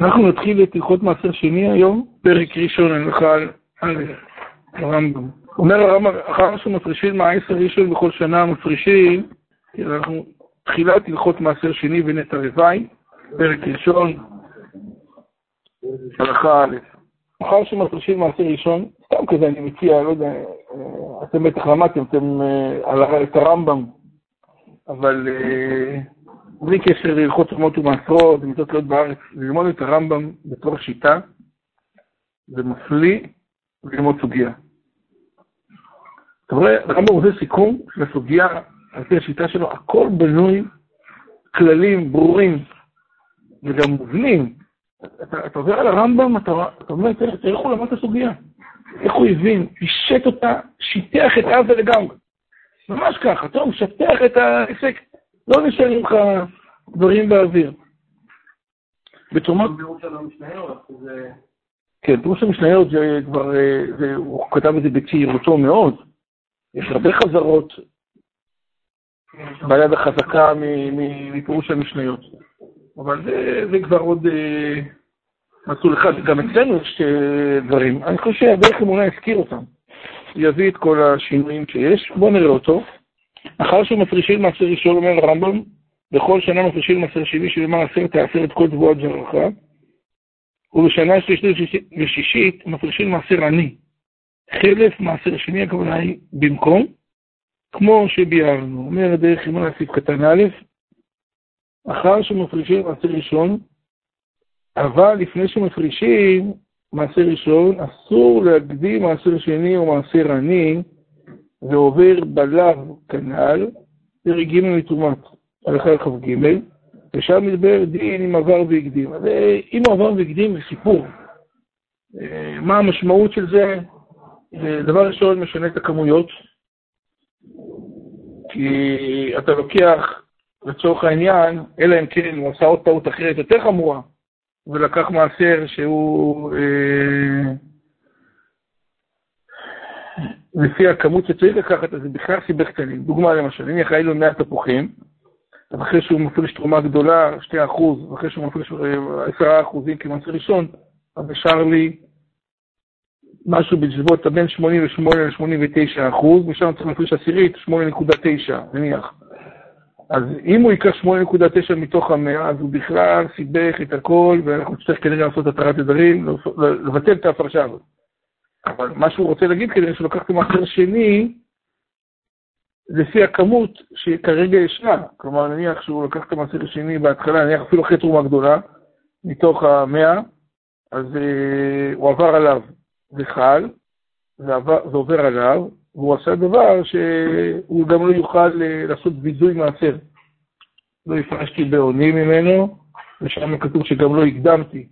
אנחנו נתחיל את הלכות מעשר שני היום, פרק ראשון הלכה על הרמב"ם. אומר הרמב"ם, אחר שמפרישים מעשר ראשון בכל שנה מפרישים, אנחנו תחילת הלכות מעשר שני ונטע רוואי, פרק ראשון, הלכה א'. אחר שמפרישים מעשר ראשון, סתם כזה אני מציע, לא יודע, אתם בטח למדתם, על את הרמב"ם, אבל בלי קשר להלכות תרומות ומעשרות, ומצוות להיות בארץ, ללמוד את הרמב"ם בתור שיטה, זה מפליא ללמוד סוגיה. אתה רואה, הרמב"ם עושה סיכום של הסוגיה, על פי השיטה שלו, הכל בנוי, כללים ברורים וגם מובנים. אתה, אתה עובר על הרמב"ם, אתה, אתה אומר, תראה איך הוא למד את הסוגיה, איך הוא הבין, פישט אותה, שיטח את עזה לגמרי. ממש ככה, טוב, שטח את האפקט. לא נשארים לך דברים באוויר. בתרומות... כן, פירוש המשניות זה כבר, זה, הוא כתב את זה בצעירותו מאוד. יש הרבה חזרות ביד החזקה מפירוש המשניות. אבל זה, זה כבר עוד אה, מסלול אחד. גם אצלנו יש אה, דברים. אני חושב שהדרך אמונה הזכיר אותם. יביא את כל השינויים שיש. בואו נראה אותו. אחר שמפרישים מעשר ראשון, אומר הרמב"ם, בכל שנה מפרישים מעשר שני, שלמען עשרת תעשר את כל תבואת זרעך, ובשנה שלישית ושישית מפרישים מעשר עני. חלף מעשר שני, הכוונה היא במקום, כמו שביארנו. אומר הדרך אימון לסעיף קטן א', אחר שמפרישים מעשר ראשון, אבל לפני שמפרישים מעשר ראשון, אסור להקדים מעשר שני או מעשר עני, ועובר בלאו כנ"ל, פרק ג' מתרומת הלכה לכ"ג, ושם מדבר דין אם עבר והקדים. אז אם הוא עבר והקדים זה סיפור. אה, מה המשמעות של זה? דבר ראשון, משנה את הכמויות, כי אתה לוקח, לצורך העניין, אלא אם כן הוא עשה עוד טעות אחרת יותר חמורה, ולקח מעשר שהוא... אה, לפי הכמות שצריך לקחת, אז זה בכלל סיבך קטנים. דוגמה למשל, אם יחי לו 100 תפוחים, אחרי שהוא מפריש תרומה גדולה, 2%, ואחרי שהוא מפריש 10% כמעשר ראשון, אז נשאר לי משהו בסביבות בין 88 ל-89 אחוז, ושם צריך להפריש עשירית, 8.9 נניח. אז אם הוא ייקח 8.9 מתוך המאה, אז הוא בכלל סיבך את הכל, ואנחנו נצטרך כנראה לעשות התרת תדרים, לבטל את ההפרשה הזאת. אבל מה שהוא רוצה להגיד כדי שהוא לקח שני, לפי הכמות שכרגע ישנה. כלומר, נניח שהוא לקח את המעשר השני בהתחלה, נניח אפילו אחרי תרומה גדולה, מתוך המאה, אז uh, הוא עבר עליו וחל, זה, עובר עליו, והוא עשה דבר שהוא גם לא יוכל uh, לעשות ביזוי מעשר. לא הפרשתי בעוני ממנו, ושם כתוב שגם לא הקדמתי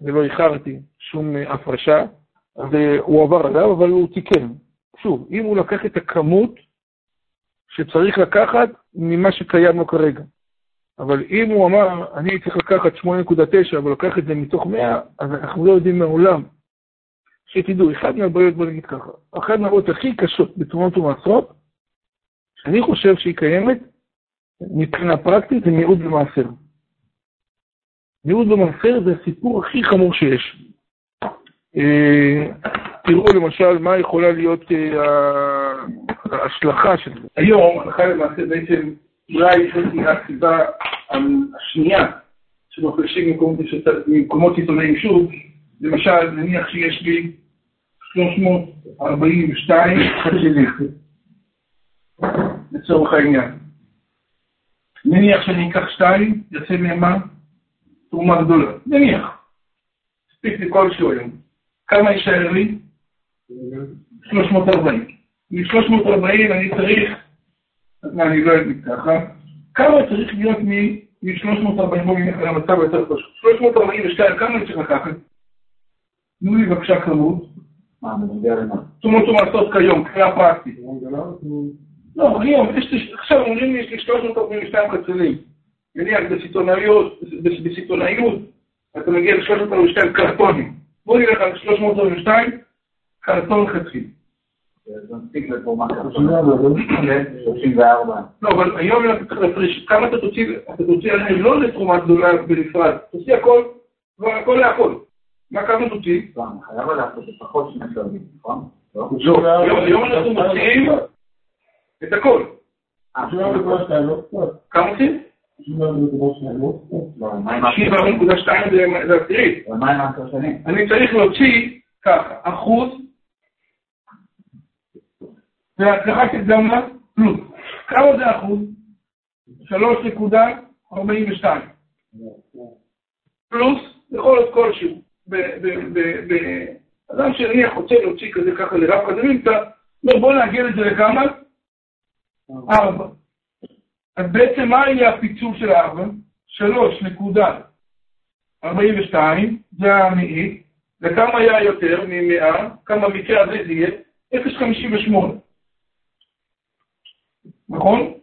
ולא איחרתי שום uh, הפרשה. אז הוא עבר עליו, אבל הוא תיקן. שוב, אם הוא לקח את הכמות שצריך לקחת ממה שקיים לו כרגע. אבל אם הוא אמר, אני צריך לקחת 8.9, אבל לקח את זה מתוך 100, אז אנחנו לא יודעים מעולם. שתדעו, אחד מהבעיות, בוא נגיד ככה, אחת מהבעיות הכי קשות בתרומות ומעשרות, שאני חושב שהיא קיימת, מבחינה פרקטית, זה מיעוט במעשר. מיעוט במעשר זה הסיפור הכי חמור שיש. אה, תראו למשל מה יכולה להיות אה, ההשלכה של זה. היום, הלכה למעשה בעצם, אולי זאת הסיבה השנייה שמפרשים ממקומות עיתונאים שוב, למשל, נניח שיש לי 342 חצי לצורך העניין. נניח שאני אקח שתיים, יוצא מהם מה? תרומה גדולה. נניח. מספיק לי כלשהו היום. כמה יישאר לי? 340. מ-340 אני צריך, מה, אני לא אגיד ככה, כמה צריך להיות מ-340 בואו נלך למצב היותר פשוט. 342, כמה אני צריך לקחת? תנו לי בבקשה כמות. מה, בנוגע למה? תשומות ומעשות כיום, קריאה פרקטית. לא, היום, עכשיו אומרים לי, יש לי 342 חצלים. נניח בסיטונאיות, אתה מגיע ל-342 קרטונים. בואו נלך על 322, קרטון חצי. לא, אבל היום צריך להפריש, כמה אתה תוציא, אתה תוציא עליהם לא לתרומה גדולה בנפרד, תוציא הכל כבר הכל להכל. מה כמות אותי? לא, חייב לעשות לפחות שני שלבים, נכון? לא? לא, היום אנחנו מוציאים את הכל. אה, כמה עושים? לא, מה עם העשר- 7.2 זה- עשירית. אני צריך להוציא ככה, אחוז, וההצלחה של גמלה פלוס. כמה זה אחוז? 3.42. פלוס, יכול להיות כלשהו. אדם שנניח רוצה להוציא כזה ככה לרב כזה נמצא, לא, בוא נעגל את זה לכמה? ארבע. אז בעצם מה יהיה הפיצול של הארבע? 3.42, זה המאית, וכמה היה יותר מ-100, כמה מקרה הזה זה יהיה? 0.58. נכון?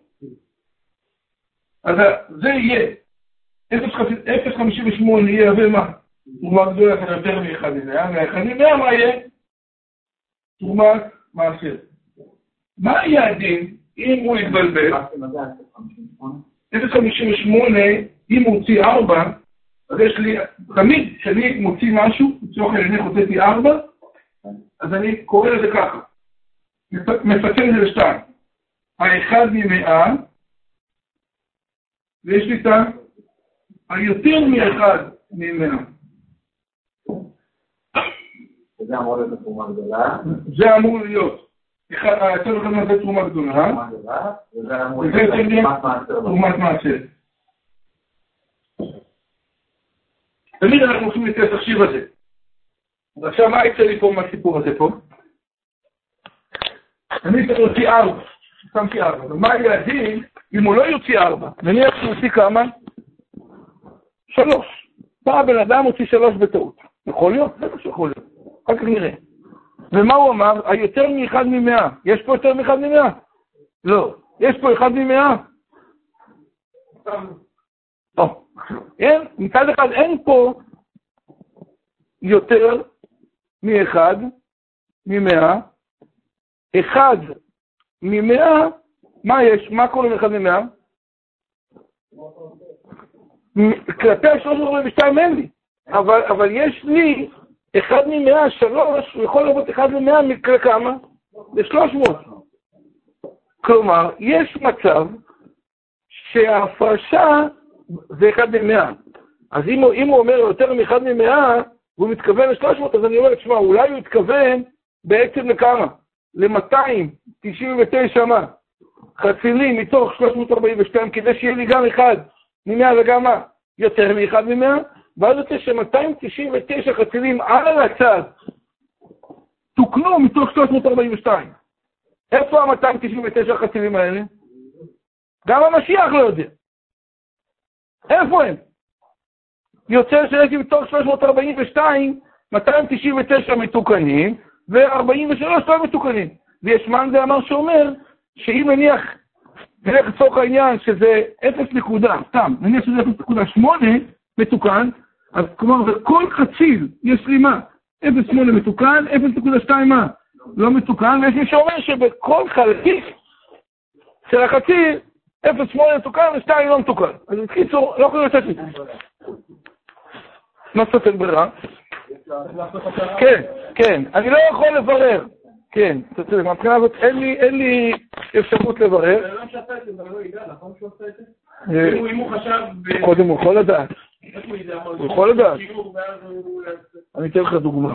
אז זה יהיה, 0.58 יהיה הרבה מה? תרומה גדולה יותר מאחד ממאה, מאחד ממאה מה יהיה? תרומת מעשר. מה יהיה הדין אם הוא ושמונה? 0.58, אם הוא הוציא 4, אז יש לי, תמיד כשאני מוציא משהו, לצורך העניין הוצאתי 4, אז אני קורא לזה ככה, מפ- מפצל את זה לשתיים. האחד ממאה, ויש לי את היותר מאחד ממאה. זה אמור להיות, היותר מאחד מהזה תרומה גדולה, וזה צריך להיות תרומת מעשר. תמיד אנחנו הולכים לפי התחשיב הזה. אז עכשיו מה יצא לי פה מהסיפור הזה פה? אני צריך להוציא ארבע, שמתי ארבע, ומה יהיה הדין אם הוא לא יוציא ארבע? נניח שהוא יוציא כמה? שלוש. בא הבן אדם הוציא שלוש בטעות. יכול להיות? בטח שיכול להיות. אחר כך נראה. ומה הוא אמר? היותר מאחד ממאה. יש פה יותר מאחד ממאה? לא. יש פה אחד ממאה? לא. אין, מצד אחד אין פה יותר מאחד ממאה. אחד ממאה, מה יש? מה קורה לאחד ממאה? כלפי ה-342 אין לי, אבל, אבל יש לי אחד ממאה, שלוש, הוא יכול לבוא אחד ממאה מקרה כמה? לשלוש מאות. כלומר, יש מצב שההפרשה זה אחד ממאה. אז אם הוא, אם הוא אומר יותר מאחד ממאה, והוא מתכוון לשלוש מאות, אז אני אומר, תשמע, אולי הוא התכוון בעצם לכמה? ל-299 מה? חצילים מתוך 342, כדי שיהיה לי גם אחד ממאה וגם מה? יותר מאחד ממאה, ואז יוצא ש-299 חצילים על הצד תוקנו מתוך 342. איפה ה-299 חצילים האלה? גם המשיח לא יודע. איפה הם? יוצא שיש מתוך 342, 299 מתוקנים, ו-43 לא מתוקנים. ויש מאן דאמר שאומר, שאם נניח, נלך לצורך העניין שזה 0 נקודה, סתם, נניח שזה 0.8 מתוקן, אז כלומר, וכל חציל יש לי מה? 0.8 מתוקן, 0.2 מה? לא מתוקן, ויש מי שאומר שבכל חלקיק של החציל, 0.8 מתוקן ו-2 לא מתוקן. אז בקיצור, לא יכולים לצאת מזה. מה זאת ברירה? כן, כן, אני לא יכול לברר. כן, אתה צודק, מהבחינה הזאת אין לי, אפשרות לברר. זה לא שעשה את זה, אבל לא ידע, נכון שהוא עשה את זה? אה, אם הוא- חשב... קודם הוא יכול לדעת. הוא יכול לדעת. אני אתן לך דוגמה.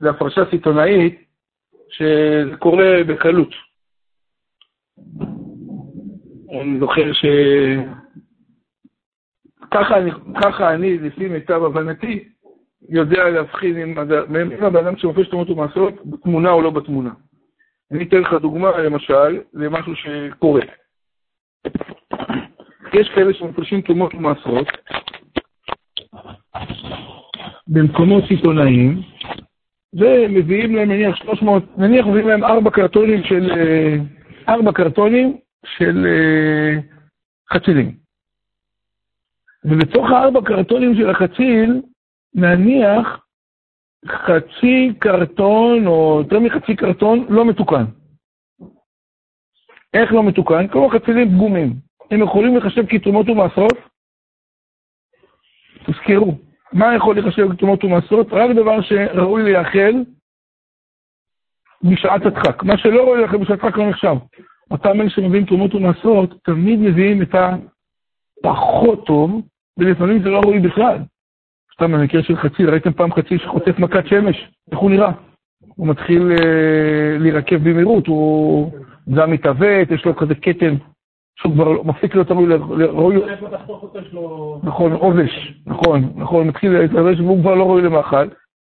זו הפרשה סיטונאית שזה קורה בקלות. אני זוכר ש... ככה אני, ככה אני, לפי מיטב הבנתי, יודע להבחין אם הבן אדם שמופש תרומות ומעשרות, בתמונה או לא בתמונה. אני אתן לך דוגמה, למשל, למשהו שקורה. יש כאלה שמפרשים תרומות ומעשרות במקומות סיטונאיים, ומביאים להם נניח 300, נניח מביאים להם ארבע קרטונים של, אה, ארבע קרטונים של אה, חצילים. ובתוך הארבע קרטונים של החציל, נניח חצי קרטון, או יותר מחצי קרטון, לא מתוקן. איך לא מתוקן? כמו חצילים פגומים. הם יכולים לחשב כתרומות ומעשרות? תזכרו, מה יכול להיחשב כתרומות ומעשרות? רק דבר שראוי לייחל בשעת הדחק. מה שלא ראוי לייחל בשעת הדחק לא נחשב. אותם אלה שמביאים תרומות ומעשרות, תמיד מביאים את הפחות טוב, ולפעמים זה לא ראוי בכלל. סתם במקרה של חציל, ראיתם פעם חציל שחוטף מכת שמש? איך הוא נראה? הוא מתחיל אה, להירקב במהירות, הוא גם מתעוות, יש לו כזה כתם, שהוא כבר מפסיק להיות ראוי, ל- ראוי, איפה תחתוך אותו יש לו... נכון, עובש, נכון, נכון, מתחיל להתלבש והוא כבר לא ראוי למאכל.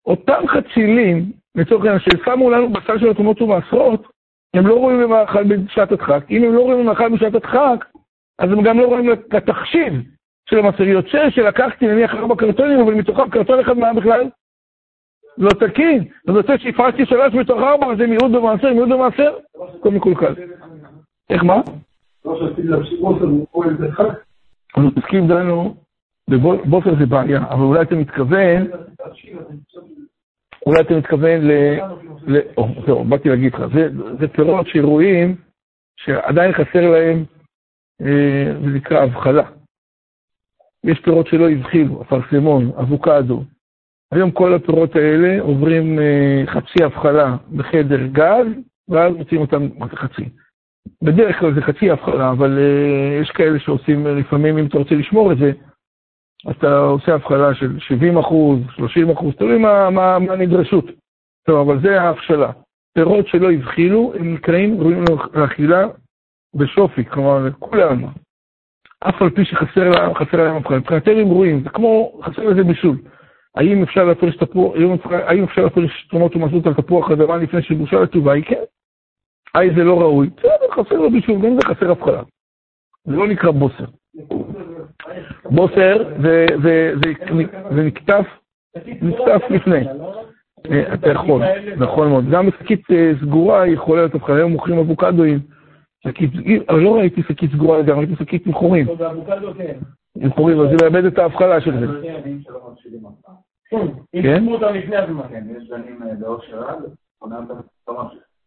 אותם חצילים, לצורך העניין, ששמו לנו בסל של התרומות ומעשרות, הם לא ראויים למאכל בשעת הדחק. אם הם לא ראויים למאכל בשעת הדחק, אז הם גם לא ראויים לתחשיב של המעשר. יוצא שלקחתי נניח ארבע קרטונים, אבל מתוכם קרטון אחד מה בכלל? לא תקין. אז יוצא שהפרשתי שלוש מתוך ארבע, אז זה מיעוט במעשר, מיעוט במעשר, הכל מקולקל. איך מה? לא הוא. אנחנו מתעסקים דנו, בבוסר זה בעיה, אבל אולי אתה מתכוון, אולי אתה מתכוון ל... ל... זהו, באתי להגיד לך, זה, זה פירות שרואים שעדיין חסר להם, אה, זה נקרא הבחלה. יש פירות שלא הבחילו, אפרסמון, אבוקדו. היום כל הפירות האלה עוברים אה, חצי הבחלה בחדר גז, ואז מוצאים אותם, חצי? בדרך כלל זה חצי הבחלה, אבל uh, יש כאלה שעושים, uh, לפעמים אם אתה רוצה לשמור את זה, אתה עושה הבחלה של 70 אחוז, 30 אחוז, תלוי מה, מה, מה הנדרשות. טוב, אבל זה ההבשלה. פירות שלא הבחילו, הם נקראים, ראויים לאכילה בשופיק, כלומר, לכולם. אף על פי שחסר להם, חסר להם הבחלה. מבחינתנו ראויים, זה כמו, חסר לזה בישול. האם אפשר להפריש תפוח, האם אפשר להפריש תרומות ומסות על תפוח אדמה לפני שבושה לטובה? היא כן. היי זה לא ראוי, בסדר, חסר לו בישול, גם זה חסר הבחלה. זה לא נקרא בוסר. בוסר זה, זה, זה, זה נקטף, נקטף לפני. אתה יכול, נכון מאוד. גם שקית אה, סגורה יכולה להיות הבחלה, היום מוכרים אבוקדואים. שקית, אבל לא ראיתי שקית סגורה לגמרי, ראיתי שקית עם חורים. כן. עם חורים, אז זה מאבד את ההבחלה של זה. אם כן? שימו אותם לפני הזמן. כן, יש זנים באושר עד,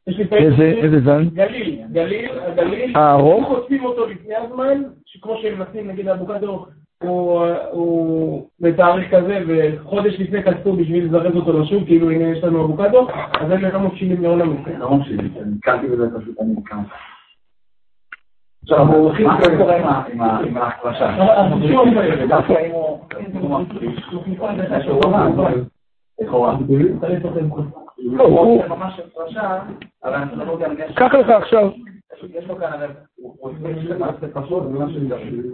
איזה, איזה זן? גליל, גליל, הגליל, הארוך? אם חוטפים אותו לפני הזמן, שכמו שהם נשים, נגיד האבוקדו, הוא, בתאריך כזה, וחודש לפני כנסו בשביל לזרז אותו לשוק, כאילו הנה יש לנו אבוקדו, אז הם לא מפשילים לעולם. לא ממשיכים, נתקלתי בזה פשוט, אני נתקלתי. עכשיו, מה קורה עם ה- עם ה- עם ההפרשה? החישוב, דווקא אם הוא לא, לא קח לך עכשיו.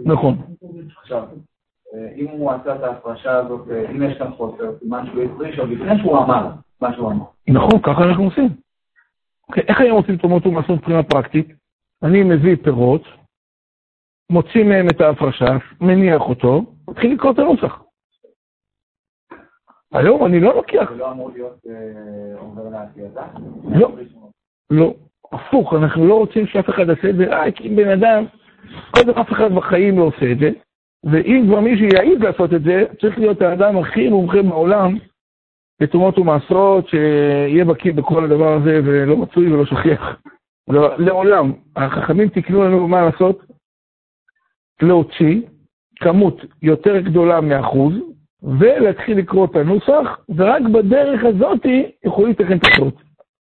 נכון. עכשיו, אה, אם הוא עשה את ההפרשה הזאת, אה, אם יש כאן חוסר, סימן שהוא הפריש עוד לפני שהוא אמר מה שהוא אמר. נכון, ככה אנחנו עושים. אוקיי, איך היום עושים תרומות ומעשרות מבחינה פרקטית? אני מביא פירות, מוציא מהם את ההפרשה, מניח אותו, מתחיל לקרוא את הנוסח. היום אני לא לוקח, זה לא אמור להיות אה, עובר לעשייתה? לא. לא, הפוך, אנחנו לא רוצים שאף אחד יעשה את זה רק אם בן אדם, קודם אף אחד בחיים לא עושה את זה, ואם כבר מישהו יעיד לעשות את זה, צריך להיות האדם הכי מומחה בעולם לתרומות ומעשרות, שיהיה בקיא בכל הדבר הזה ולא מצוי ולא שכיח. לא, לעולם, החכמים תיקנו לנו מה לעשות, להוציא כמות יותר גדולה מאחוז, ולהתחיל לקרוא את הנוסח, ורק בדרך הזאת יכולים לתקן את הטעות.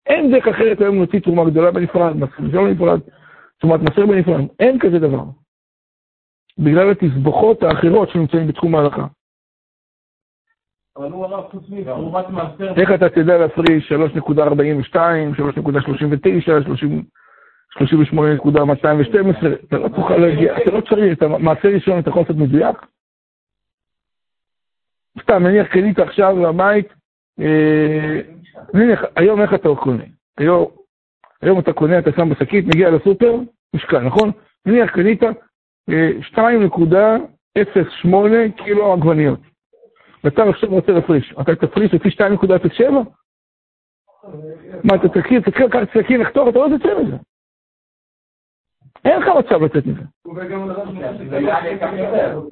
אין דרך אחרת היום להוציא תרומה גדולה בנפרד, מסר בנפרד, תרומת מסר בנפרד, אין כזה דבר. בגלל התסבוכות האחרות שנמצאים בתחום ההלכה. אבל הוא אמר חוץ מתרומת מעשר, איך אתה תדע להפריש 3.42, 3.39, 38.212, אתה לא תוכל להגיע, אתה לא צריך, מעשה ראשון אתה יכול לעשות מדויק? סתם, נניח קנית עכשיו לבית, אה, נניח, היום איך אתה קונה? היום, אתה קונה, אתה שם בשקית, מגיע לסופר, משקל, נכון? נניח קנית אה, 2.08 קילו עגבניות. ואתה עכשיו רוצה להפריש, אתה תפריש לפי 2.07? מה, אתה תתחיל, תתחיל לקחת סכין לחתוך, אתה לא תצא מזה. אין לך מצב לצאת מזה.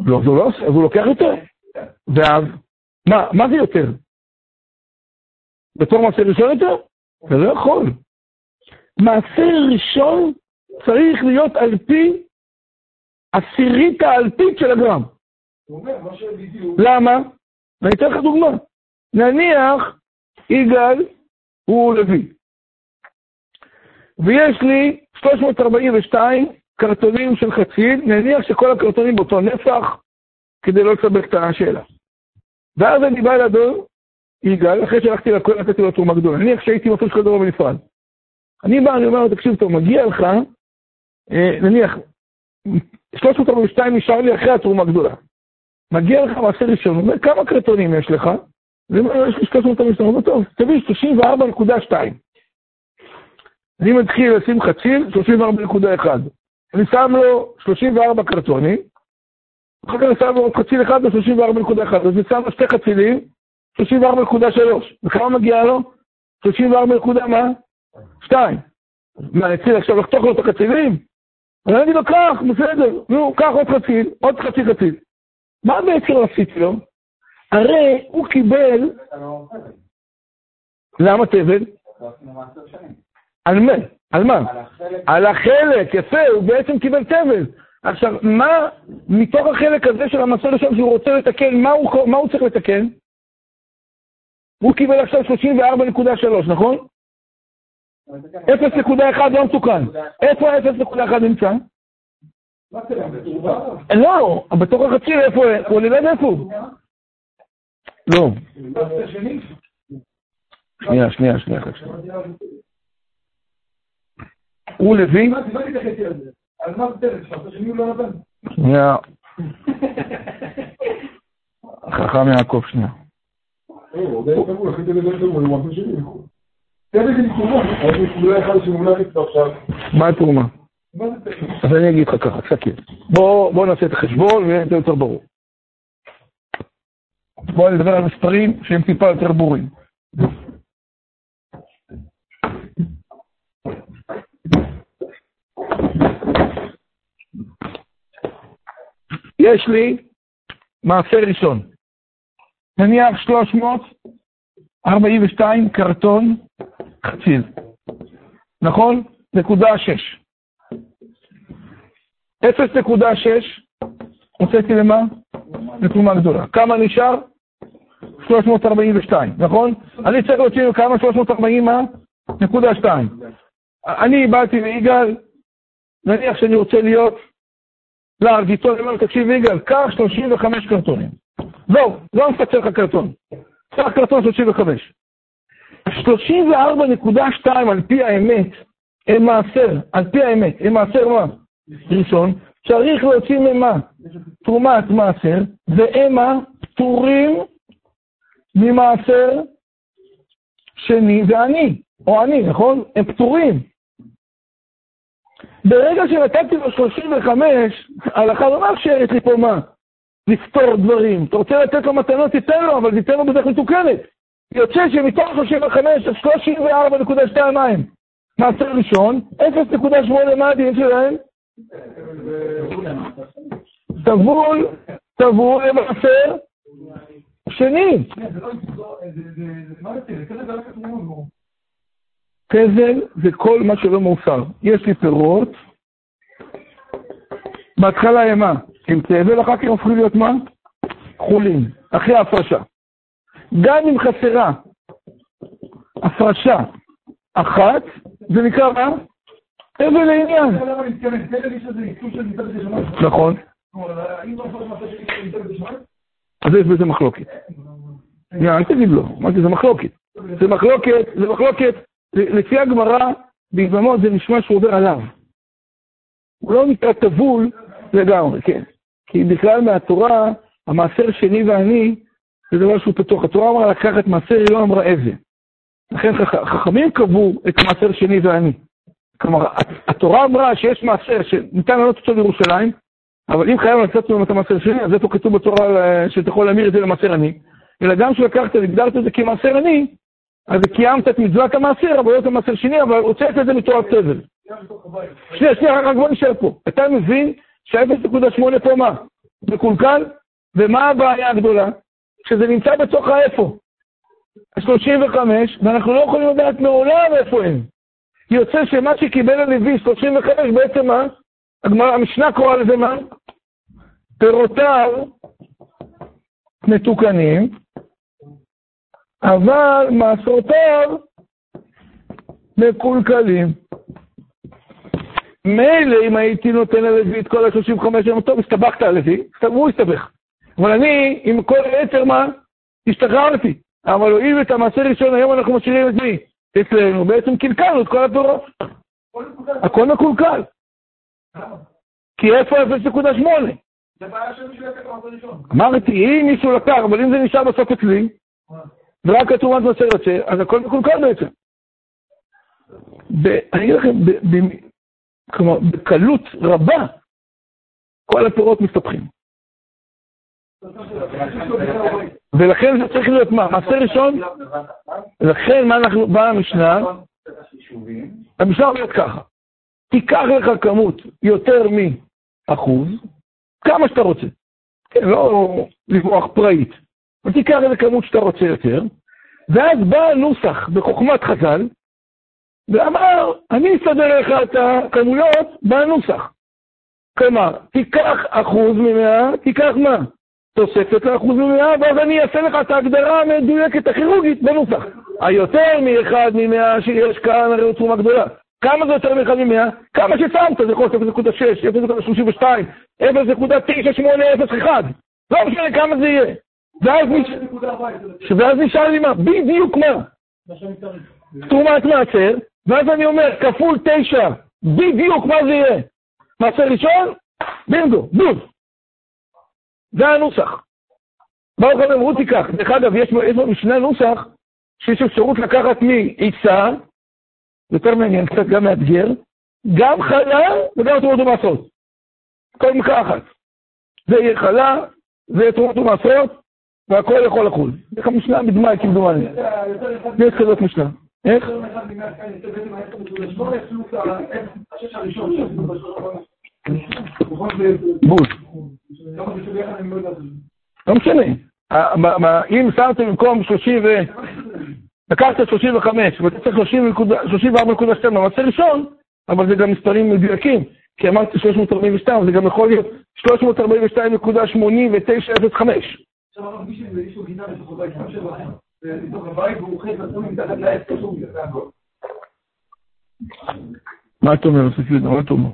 לא, לא אז הוא לוקח יותר. ואז, מה, מה זה יותר? בתור מעשה ראשון יותר? אתה לא יכול. מעשה ראשון צריך להיות על פי עשירית האלפית של הגרם. למה? ואני אתן לך דוגמה. נניח יגאל הוא לוי, ויש לי 342 קרטונים של חציל, נניח שכל הקרטונים באותו נפח, כדי לא לסבך את השאלה. ואז אני בא לידו, יגאל, אחרי שהלכתי לכהן, נתתי לו תרומה גדולה. נניח שהייתי מפריש כל דבר בנפרד. אני בא, אני אומר לו, תקשיב טוב, מגיע לך, אה, נניח, 342 נשאר לי אחרי התרומה הגדולה. מגיע לך מעשה ראשון, הוא אומר, כמה קרטונים יש לך? אני אומר, יש לי 342, הוא אומר, טוב, תביא 34.2. אני מתחיל לשים חציל, 34.1. אני שם לו 34 קרטונים, אחר כך שם לו חציל אחד ב-34.1, אז לו שתי חצילים, 34.3. וכמה מגיע לו? 34 מה? 2. מה, אני צריך עכשיו לחתוך לו את החצילים? אני אגיד לו, קח, בסדר, נו, קח עוד חציל, עוד חצי חציל. מה בעצם עשיתי לו? הרי הוא קיבל... למה תבל? על מה? על מה? על החלק, יפה, הוא בעצם קיבל תבל. עכשיו, מה מתוך החלק הזה של המסע ראשון שהוא רוצה לתקן, מה הוא, מה הוא צריך לתקן? הוא קיבל עכשיו 34.3, נכון? 0.1 לא מתוקן. איפה ה-0.1 נמצא? לא, בתוך החצי, איפה הוא? הוא ליד איפה הוא? לא. שנייה, שנייה, שנייה. הוא לוי? שנייה. חכם יעקב, שנייה. מה התרומה? אז אני אגיד לך ככה, תסתכל. בוא נעשה את החשבון ויהיה יותר ברור. בואו נדבר על מספרים שהם טיפה יותר ברורים. יש לי מעשה ראשון. נניח 342 קרטון חציל, נכון? נקודה 6. 0.6 הוצאתי למה? לתרומה גדולה. כמה נשאר? 342, נכון? אני צריך להוציא כמה? 340 מה? נקודה 2. אני באתי ליגאל, נניח שאני רוצה להיות לארג' איתו, אני אומר תקשיב יגאל, קח 35 קרטונים. זהו, לא מפצל לך קרטון. קח קרטון 35. 34.2 על פי האמת, הם מעשר, על פי האמת, הם מעשר מה? ראשון, צריך להוציא ממה? תרומת מעשר, והמה פטורים ממעשר שני ואני, או אני, נכון? הם פטורים. ברגע שנתתי לו 35, ההלכה לא מאפשרת לי פה מה? לפתור דברים. אתה רוצה לתת לו מתנות, תיתן לו, אבל תיתן לו בדרך מתוקנת. יוצא שמתוך 35, 34.2 מים. מעשר ראשון, 0.8 מה הדין שלהם? טבול, טבול למעשר שני. פזל זה כל מה שלא מאוסר. יש לי פירות, בהתחלה הם מה? הם תבל, אחר כך הם הופכים להיות מה? חולים, אחרי ההפרשה. גם אם חסרה הפרשה אחת, זה נקרא מה? אבל לעניין. נכון. אז יש בזה מחלוקת. אל תגיד לו, אמרתי, זה מחלוקת. זה מחלוקת, זה מחלוקת לפי הגמרא, ביבמות זה נשמע שהוא עובר עליו. הוא לא נקרא טבול לגמרי, כן. כי בכלל מהתורה, המעשר שני ואני, זה דבר שהוא פתוח. התורה אמרה לקחת מעשר, היא לא אמרה איזה. לכן חכמים קבעו את מעשר שני ואני. כלומר, התורה אמרה שיש מעשר שניתן לענות אותו לירושלים, אבל אם חייב לצאת לנו את המעשר שני, אז איפה כתוב בתורה שאתה יכול להמיר את זה למעשר עני? אלא גם שלקחת והגדרת את זה כמעשר עני, אז קיימת את מצוות המעשר, אבל לא את המעשר שני, אבל הוצאת את זה מתורת תבל. שנייה, שנייה, רק בוא נשאר פה. אתה מבין שה-0.8 פה מה? מקולקל? ומה הבעיה הגדולה? שזה נמצא בתוך האיפה. ה-35, ואנחנו לא יכולים לדעת מעולם איפה הם. יוצא שמה שקיבל הלוי, 35, בעצם מה? הגמרא, המשנה קוראה לזה מה? פירותיו מתוקנים, אבל מעשרותיו מקולקלים. מילא אם הייתי נותן ללוי את כל ה-35 יום, טוב, הסתבכת ללוי, הוא הסתבך. אבל אני, עם כל היתר מה, השתחררתי. אבל הואיל ואת המעשה ראשון, היום אנחנו משאירים את מי? אצלנו, בעצם קלקלנו את כל הפירות. הכל מקולקל. כי איפה 0.8? אמרתי, אם מישהו לקח, אבל אם זה נשאר בסוף אצלי, ורק התרומת מעשר יוצא, אז הכל מקולקל בעצם. אני אגיד לכם, כלומר, בקלות רבה, כל הפירות מסתבכים. ולכן זה צריך להיות מה? מעשה ראשון? לכן מה אנחנו, באה המשנה, המשנה אומרת ככה, תיקח לך כמות יותר מאחוז, כמה שאתה רוצה. כן, לא לברוח פראית, אבל תיקח איזה כמות שאתה רוצה יותר, ואז בא הנוסח בחוכמת חז"ל, ואמר, אני אסדר לך את הכמויות בנוסח. כלומר, תיקח אחוז ממאה, תיקח מה? תוספת לאחוז ממאה, ואז אני אעשה לך את ההגדרה המדויקת הכירורגית בנוסח. היותר מאחד ממאה שיש כאן הרי הוא תרומה גדולה. כמה זה יותר מאחד ממאה? כמה ששמת, זה יכול להיות 0.6, 0.32, 0.9801. לא משנה כמה זה יהיה. ואז נשאר לי מה? בדיוק מה? תרומת מעשר, ואז אני אומר, כפול תשע, בדיוק מה זה יהיה? מעשר ראשון? בינגו, בוז. זה הנוסח. ברוך השם, אמרו תיקח. דרך אגב, יש במשנה נוסח שיש אפשרות לקחת מעיסה, יותר מעניין, קצת גם מאתגר, גם חלה וגם תרומות ומעשרות. כל מכה אחת. זה יהיה חלה, זה יהיה תרומות ומעשרות, והכל יכול לחול. איך המשנה בדמאי כמדומני. יש כזאת משנה. איך? בול. לא משנה. אם שמתם במקום 30 ו... לקחת 35, ואתה צריך 34.2 למעשה ראשון, אבל זה גם מספרים מדויקים, כי אמרתי 342, זה גם יכול להיות 342.8905. עכשיו בישל יש לו גינה בתוך הבית, בתוך הבית, והוא אוכל נתון מתחת לעץ כתוב, זה הכל. מה אתה אומר? מה אתה אומר?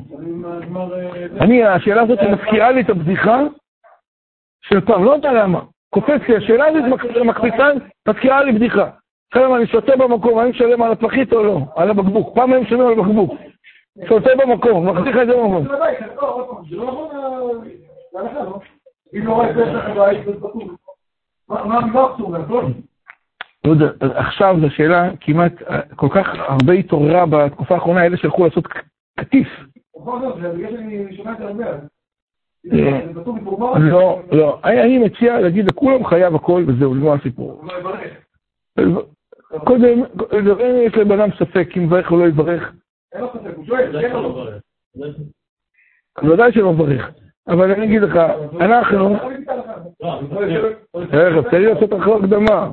אני, השאלה הזאת מזכירה לי את הבדיחה של פעם, לא יודע למה. קופץ לי, השאלה הזאת מקפיצה, מזכירה לי בדיחה. כמה אני שותה במקום, האם משלם על הפחית או לא? על הבקבוק. פעם אני משלם על הבקבוק. שותה במקום, מחזיק את זה במקום. זה לא נכון, זה הלכה, לא? אם לא רואה פסח זה פטור. מה? לא יודע, עכשיו זו שאלה כמעט, כל כך הרבה התעוררה בתקופה האחרונה, אלה שהלכו לעשות קטיף. לא, לא, אני מציע להגיד לכולם חייב הכל וזהו, נגמר הסיפור. קודם, יש לבן אדם ספק אם יברך או לא יברך. אין לו ספק, הוא שואל, כן או לא? בוודאי שלא מברך. אבל אני אגיד לך, אנחנו... איך, תן לי לעשות אחר הקדמה.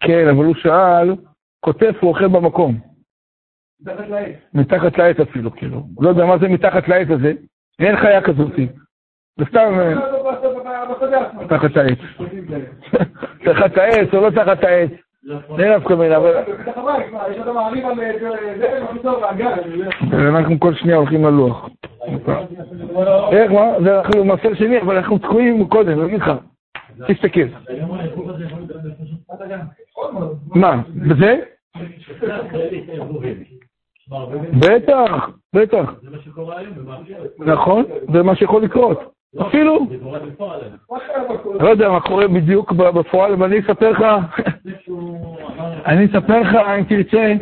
כן, אבל הוא שאל, כותב הוא אוכל במקום. מתחת לעץ. מתחת לעץ אפילו, כאילו. לא יודע מה זה מתחת לעץ הזה. אין חיה כזאת. זה סתם... תחת העץ. תחת העץ או לא תחת העץ. זה נפקא מינה, אבל... אנחנו כל שנייה הולכים ללוח. איך, מה? זה אנחנו מעשר שני, אבל אנחנו תקועים קודם, אני אגיד לך. תסתכל. מה, בזה? בטח, בטח. נכון, זה מה שיכול לקרות. אפילו, לא יודע מה קורה בדיוק בפועל, אבל אני אספר לך, אני אספר לך, אם תרצה,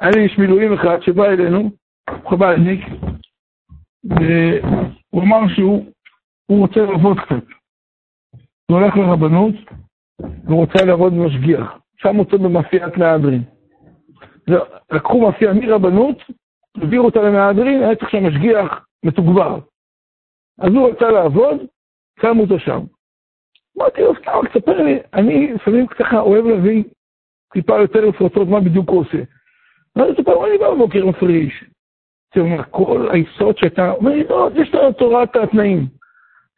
היה לי איש מילואים אחד שבא אלינו, חב"דניק, והוא אמר שהוא רוצה לעבוד קצת. הוא הולך לרבנות, והוא רוצה לעבוד משגיח. שם אותו במאפיית מהדרין. לקחו מאפייה מרבנות, העבירו אותה למהדרין, היה צריך שם משגיח מתוגבר. אז הוא רצה לעבוד, שמו אותו שם. אמרתי לו, סתם, תספר לי, אני לפעמים ככה אוהב להביא טיפה יותר לפרוטות מה בדיוק הוא עושה. ואז הוא ספר, אני בא בבוקר מפריש, זה אומר, כל היסוד שאתה, אומר לי, לא, יש לנו תורת התנאים.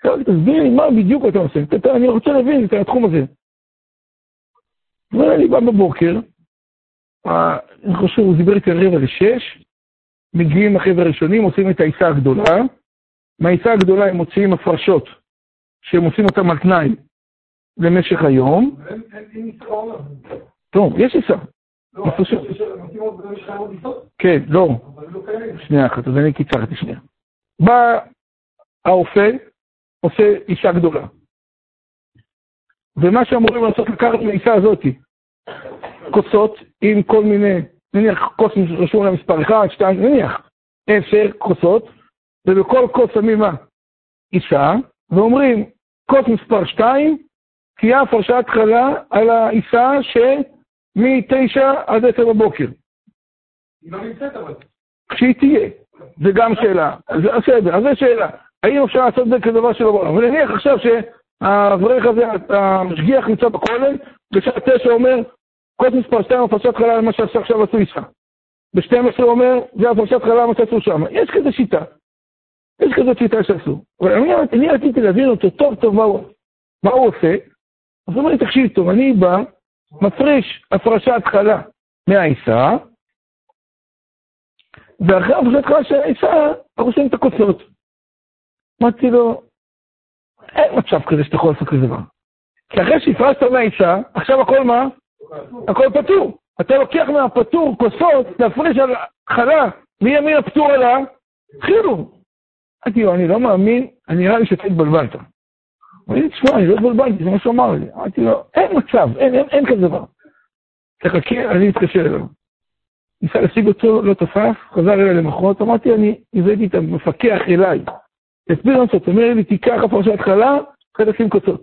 תסביר לי מה בדיוק אתה עושה, אני רוצה להבין את התחום הזה. אומר, אני בא בבוקר, אני חושב, הוא דיבר איתי רבע לשש, מגיעים החבר'ה הראשונים, עושים את העיסה הגדולה, מהעיסה הגדולה הם מוציאים הפרשות, שהם עושים אותם על תנאי למשך היום. טוב, יש עיסה. כן, לא. שנייה אחת, אז אני קיצרתי שנייה. בא האופה, עושה אישה גדולה. ומה שאמורים לעשות, לקחת מהאישה הזאתי, כוסות עם כל מיני, נניח כוס רשום לה מספר 1, 2, נניח, 10 כוסות, ובכל כוס שמים מה? אישה, ואומרים, כוס מספר 2, תהיה הפרשת חלה על האישה שמ-9 עד 10 בבוקר. היא לא נמצאת אבל. כשהיא תהיה, זה גם שאלה. אז בסדר, אז זו שאלה. האם אפשר לעשות את זה כדבר שלא בעולם? ונניח עכשיו שהאברך הזה, המשגיח נמצא בכולל, בשעה 9 אומר, כוס מספר 2 הפרשת חלל מה שעכשיו עשו אישה. ב-12 אומר, זה הפרשת חלל מה שעשו שם. יש כזה שיטה. יש כזאת שיטה שעשו. אבל אני, אני רציתי להבין אותו טוב טוב מה הוא, מה הוא עושה. אז הוא אומר לי, תקשיב טוב, אני בא, מפריש הפרשת חלה מהעיסה, ואחרי הפרשת חלה של העיסה, אנחנו עושים את הכוסות. אמרתי לו, אין מצב כזה שאתה יכול לעשות כזה דבר. כי אחרי שהפרשת מהעיסה, עכשיו הכל מה? הכל פטור. אתה לוקח מהפטור כוסות, להפריש על חלה, מימין הפטור על החילו. אמרתי לו, אני לא מאמין, אני נראה לי שאתה התבלבלת. הוא אמר לי, תשמע, אני לא התבלבלתי, זה מה שהוא אמר לי. אמרתי לו, אין מצב, אין, אין, אין כזה דבר. תחכה, אני אתקשר אליו. ניסה להשיג אותו, לא תפס, חזר אליי למחרת, אמרתי, אני הבאתי את המפקח אליי. תסביר לנו קצת, אומר לי, תיקח הפרשת חלה, אחרי תשים קוצות.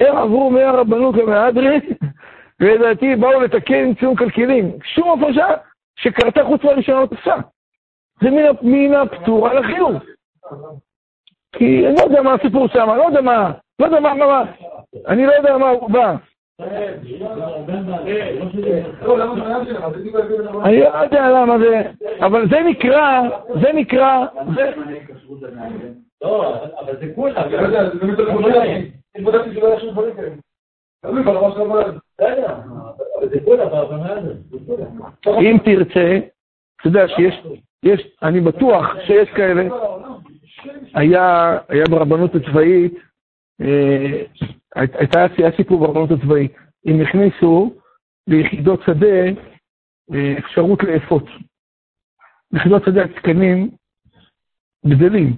הם עברו מהרבנות למהדרין, ולדעתי באו לתקן ציון כלכלים. שום הפרשה שקרתה חוץ מהראשונה לא תפסה. זה מן הפטור על החיוב. כי אני לא יודע מה הסיפור שם, לא יודע מה, לא יודע מה, מה, אני לא יודע מה הוא בא. אני לא יודע למה זה, אבל זה נקרא, זה נקרא, זה. אם תרצה, אתה יודע שיש, יש, אני בטוח שיש כאלה, היה, היה ברבנות הצבאית, אה, הייתה, היה סיפור ברבנות הצבאית, הם הכניסו ליחידות שדה אה, אפשרות לאפות. יחידות שדה התקנים גדלים.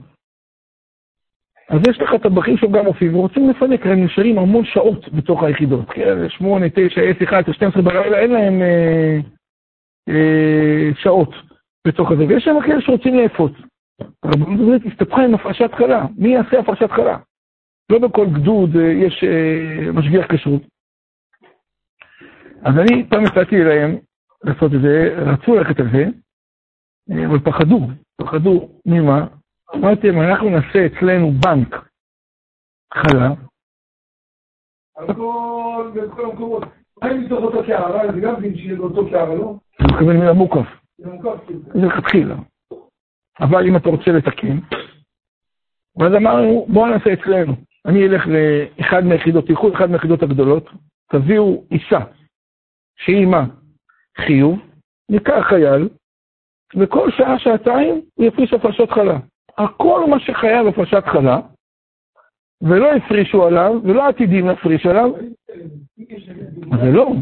אז יש לך טבחים שהם גם מופיעים, ורוצים לפנק, הם נשארים המון שעות בתוך היחידות. כן, 8, 9, 10, 11, 12 בלילה, אין להם אה, אה, שעות בתוך הזה. ויש שם כאלה שרוצים לאפות. הרבנות הזאת הסתבכה עם הפרשת חלה. מי יעשה הפרשת חלה? לא בכל גדוד אה, יש אה, משגיח כשרות. אז אני פעם הצעתי להם לעשות את זה, רצו ללכת על זה, אה, אבל פחדו. פחדו ממה? אמרתי להם, אנחנו נעשה אצלנו בנק חלה. על כל, בכל המקומות. האם מתוך אותו קערה, זה גם דין שיהיה באותו קערה, לא? אני מתכוון מילה מוקף. זה מוקף. זה לכתחילה. אבל אם אתה רוצה לתקן, ואז אמרנו, בואו נעשה אצלנו. אני אלך לאחד מהיחידות, תלכו לאחד מהיחידות הגדולות, תביאו עיסה, שהיא מה? חיוב, ניקח חייל, וכל שעה, שעתיים הוא יפריש הפרשות חלה. הכל מה שחייב הפרשת חלה, ולא הפרישו עליו, ולא עתידים להפריש עליו, זה לא.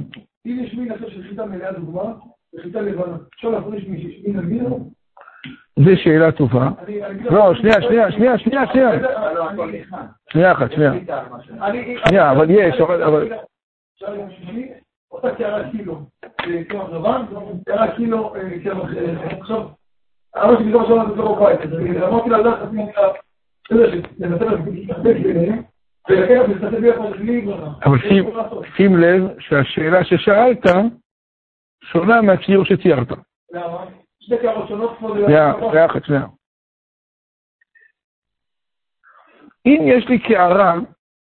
אם יש מין אחר של חיטה מלאה דוגמה, וחיטה לבנה, אפשר להפריש מין הגבינה? זו שאלה טובה. לא, שנייה, שנייה, שנייה, שנייה, שנייה. שנייה אחת, שנייה. שנייה, אבל יש, אבל... אותה קערה קילו, קמח לבן, קערה קילו, קמח, עכשיו, אמרתי שלי כבר שנה בתור בבית, אמרתי לה, לך, תשימי לה, אתה יודע, לנצל להתעסק ביניהם, ולקחת ולהסתכל ביחד לכלי ברכה. אבל שים לב שהשאלה ששאלת שונה מהציור שציירת. למה? שתי קערות שונות כמו זה... שנייה, שנייה אחת, שנייה. אם יש לי קערה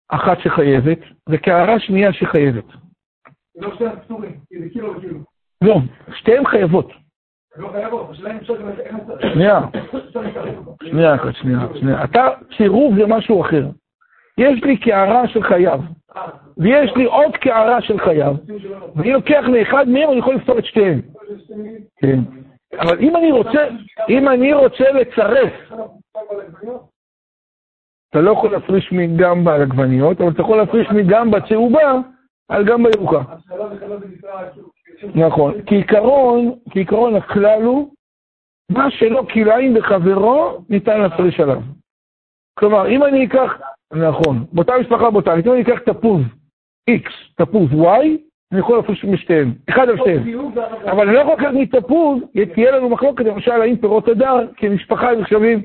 אחת שחייבת, וקערה שנייה שחייבת. זה לא פטורים, זה. לא, שתיהן חייבות. שנייה, שנייה אחת, שנייה, שנייה. אתה, צירוף זה משהו אחר. יש לי קערה של חייו, ויש לי עוד קערה של חייו, ואני לוקח לאחד מהם, אני יכול לפתור את שתיהם. כן. אבל אם אני רוצה, אם אני רוצה לצרף, אתה לא יכול להפריש מגם בעגבניות, אבל אתה יכול להפריש מגם בצהובה על גם בירוקה. נכון. כעיקרון, כעיקרון הכלל הוא, מה שלא כלאיים בחברו, ניתן להפריש עליו. כלומר, אם אני אקח, נכון, באותה משפחה בוטנית, אם אני אקח תפוז X, תפוז Y, אני יכול להפריש משתיהם, אחד על שתיהם. אבל אני לא יכול לקחת מתפוז, תהיה לנו מחלוקת, למשל, האם פירות הדר, כמשפחה הם נחשבים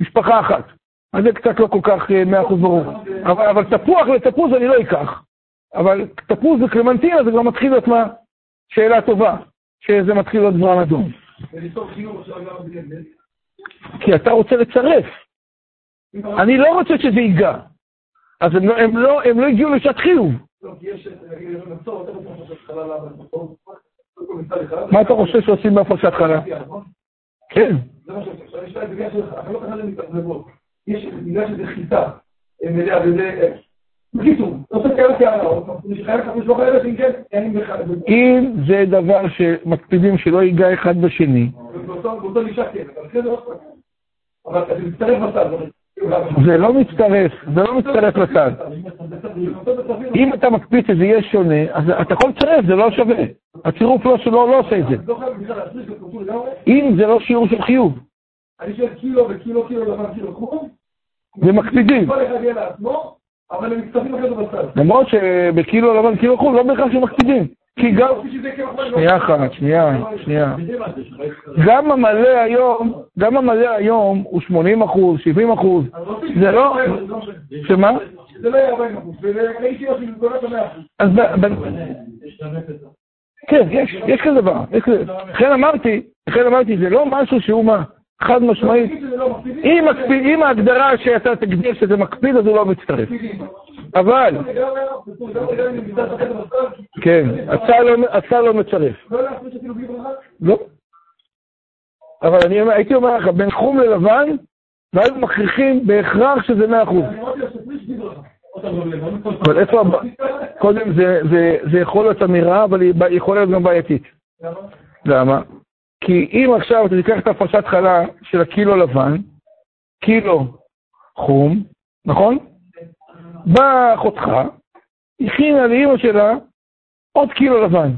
משפחה אחת. אז זה קצת לא כל כך אה, מאה אחוז ברור. אבל, אבל תפוח לתפוז אני לא אקח. אבל תפוז וקלמנטינה זה כבר מתחיל להיות מה? שאלה טובה, שזה מתחיל להיות זרם אדום. כי אתה רוצה לצרף. אני לא רוצה שזה ייגע. אז הם לא, הם לא, הם לא הגיעו לשעת חיוב. מה אתה חושב שעושים בהפרשת חלה? כן. יש, בגלל שזה חיטה, וזה... בקיצור, נושא כאלה כהערות, אם זה דבר שמקפידים שלא ייגע אחד בשני, באותו כן, אבל אחרי זה לא אבל זה מצטרף בצד. זה לא מצטרף, זה לא מצטרף לצד. אם אתה מקפיד שזה יהיה שונה, אז אתה יכול לצרף, זה לא שווה. הצירוף לא שלו לא עושה את זה. אם זה לא שיעור של חיוב. אני שואל קילו וקילו, קילו לבן, קילו חום. ומקפידים. כל אחד יהיה לעצמו, אבל הם מצטרפים אחרי זה בצד. למרות שבקילו לבן, קילו חום, לא בהכרח שמקפידים. כי גם... שנייה אחת, שנייה, שנייה. גם המלא היום, גם המלא היום הוא 80 אחוז, 70 אחוז. זה לא... שמה? זה לא יהיה 40 אחוז, וראיתי אותי במקומת המאה אחוז. אז כן, יש, יש כזה דבר. לכן אמרתי, לכן אמרתי, זה לא משהו שהוא מה, חד משמעית. אם ההגדרה שאתה תגדיר שזה מקפיד, אז הוא לא מצטרף. אבל... כן, הצעה לא מצרף. לא. אבל אני הייתי אומר לך, בין חום ללבן, ואז מכריחים בהכרח שזה מאה אחוז. אבל איפה, קודם זה יכול להיות אמירה, אבל היא יכולה להיות גם בעייתית. למה? כי אם עכשיו אתה תיקח את הפרשת חלה של הקילו לבן, קילו חום, נכון? באה אחותך, הכינה לאימא שלה עוד קילו לבן.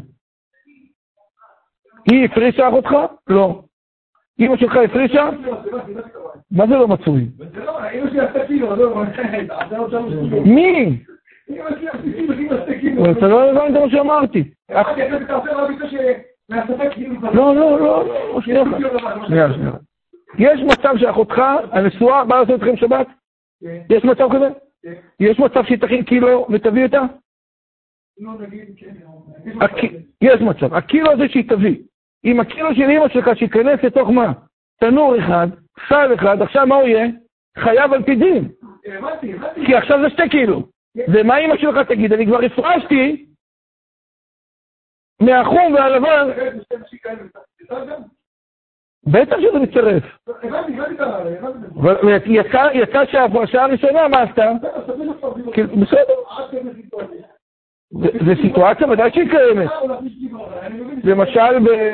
היא הפרישה אחותך? לא. אימא שלך הפרישה? מה זה לא מצוי? מי? אתה לא הבנת מה שאמרתי. לא, לא, לא, לא, שנייה, שנייה, שנייה. יש מצב שאחותך הנשואה באה לעשות אתכם שבת? יש מצב כזה? יש מצב שהיא תכין קילו ותביא אותה? יש מצב. הקילו הזה שהיא תביא. עם הקילו של אמא שלך שייכנס לתוך מה? תנור אחד, סל אחד, עכשיו מה הוא יהיה? חייב על פי דין. כי עכשיו זה שתי קילו. ומה אמא שלך תגיד? אני כבר הפרשתי מהחום והלבן. בטח שזה מצטרף. יצא שההפרשה הראשונה, מה עשתה? בסדר. זה סיטואציה ודאי שהיא קיימת.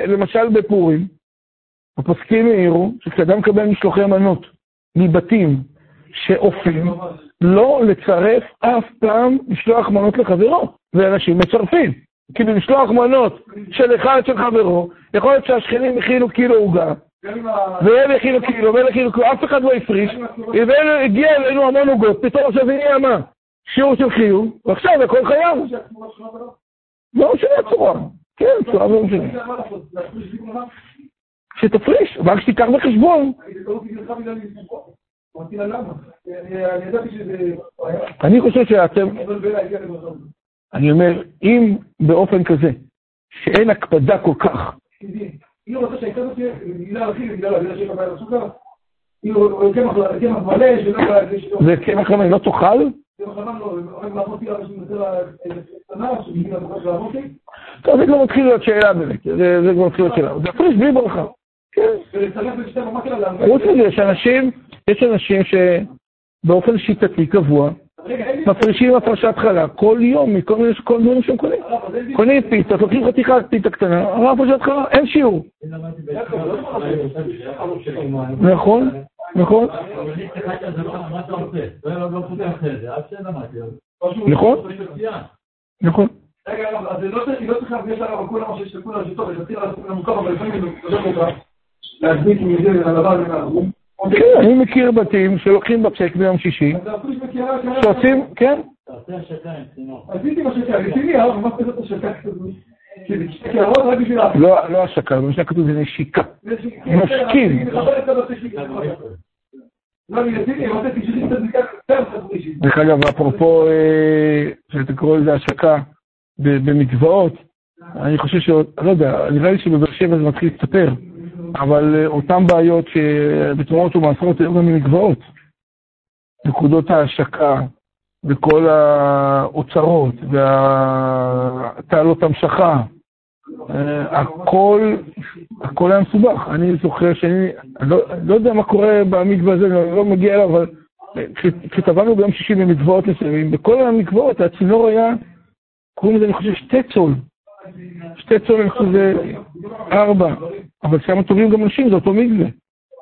למשל בפורים, הפוסקים העירו שכשאדם מקבל משלוחי מנות מבתים שאופים, לא לצרף אף פעם משלוח מנות לחברו, ואנשים מצרפים. כי במשלוח מנות של אחד של חברו, יכול להיות שהשכנים הכינו קילו עוגה, והם הכינו קילו, והם הכינו קילו, אף אחד לא הפריש, והגיע אלינו המון עוגות, פתאום עכשיו נהיה מה? שיעור של חיוב, ועכשיו הכל חייב. לא משנה הצורה. כן, צורה לא משנה. שתפריש, רק שתיקח בחשבון. אני חושב שאתם... אני אומר, אם באופן כזה, שאין הקפדה כל כך... היא רוצה שהייתה זאת בגלל הכי בגלל בגלל שיש לה סוכר, זה קמח לבן, לא תאכל? טוב, זה כבר מתחיל להיות שאלה באמת, זה כבר מתחיל להיות שאלה. זה הפריש בלי ברכה. כן. חוץ מזה, יש אנשים שבאופן שיטתי קבוע, מפרישים הפרשת חלה כל יום מכל מיני כל דברים שהם קונים. קונים פיצה, לוקחים חתיכת פיצה קטנה, הרב הפרשת חלה, אין שיעור. נכון, נכון. נכון, נכון. רגע, אז זה לא צריך להביא הרב כולם מה שיש לכולם, שטוב, יש לציר למוכר, אבל לפעמים זה עוזר אותך להדביק מזה לדבר ומהרום. כן, אני מכיר בתים שלוקחים בפסק ביום שישי, שעושים, כן. עשיתי מה שקרה, רציני, הרב, מה כזאת השקה כזאת? לא, לא השקה, במשנה כתוב זה נשיקה. נושקים. דרך אגב, אפרופו, שאתה קורא לזה השקה במקוואות, אני חושב ש... לא יודע, נראה לי שבבאר שבע זה מתחיל להסתפר, אבל אותן בעיות שבתמורות ומעשרות היו גם במקוואות. נקודות ההשקה וכל האוצרות והתעלות המשכה, הכל, הכל היה מסובך. אני זוכר שאני, אני לא, לא יודע מה קורה במקווה הזה, אני לא מגיע אליו, אבל כשטבענו ביום שישי במקוואות מסוימים, בכל המקוואות הצינור היה, קוראים לזה, אני חושב, שתי צול. שתי חושב, זה ארבע. אבל שם טובים גם אנשים, זה אותו מקווה.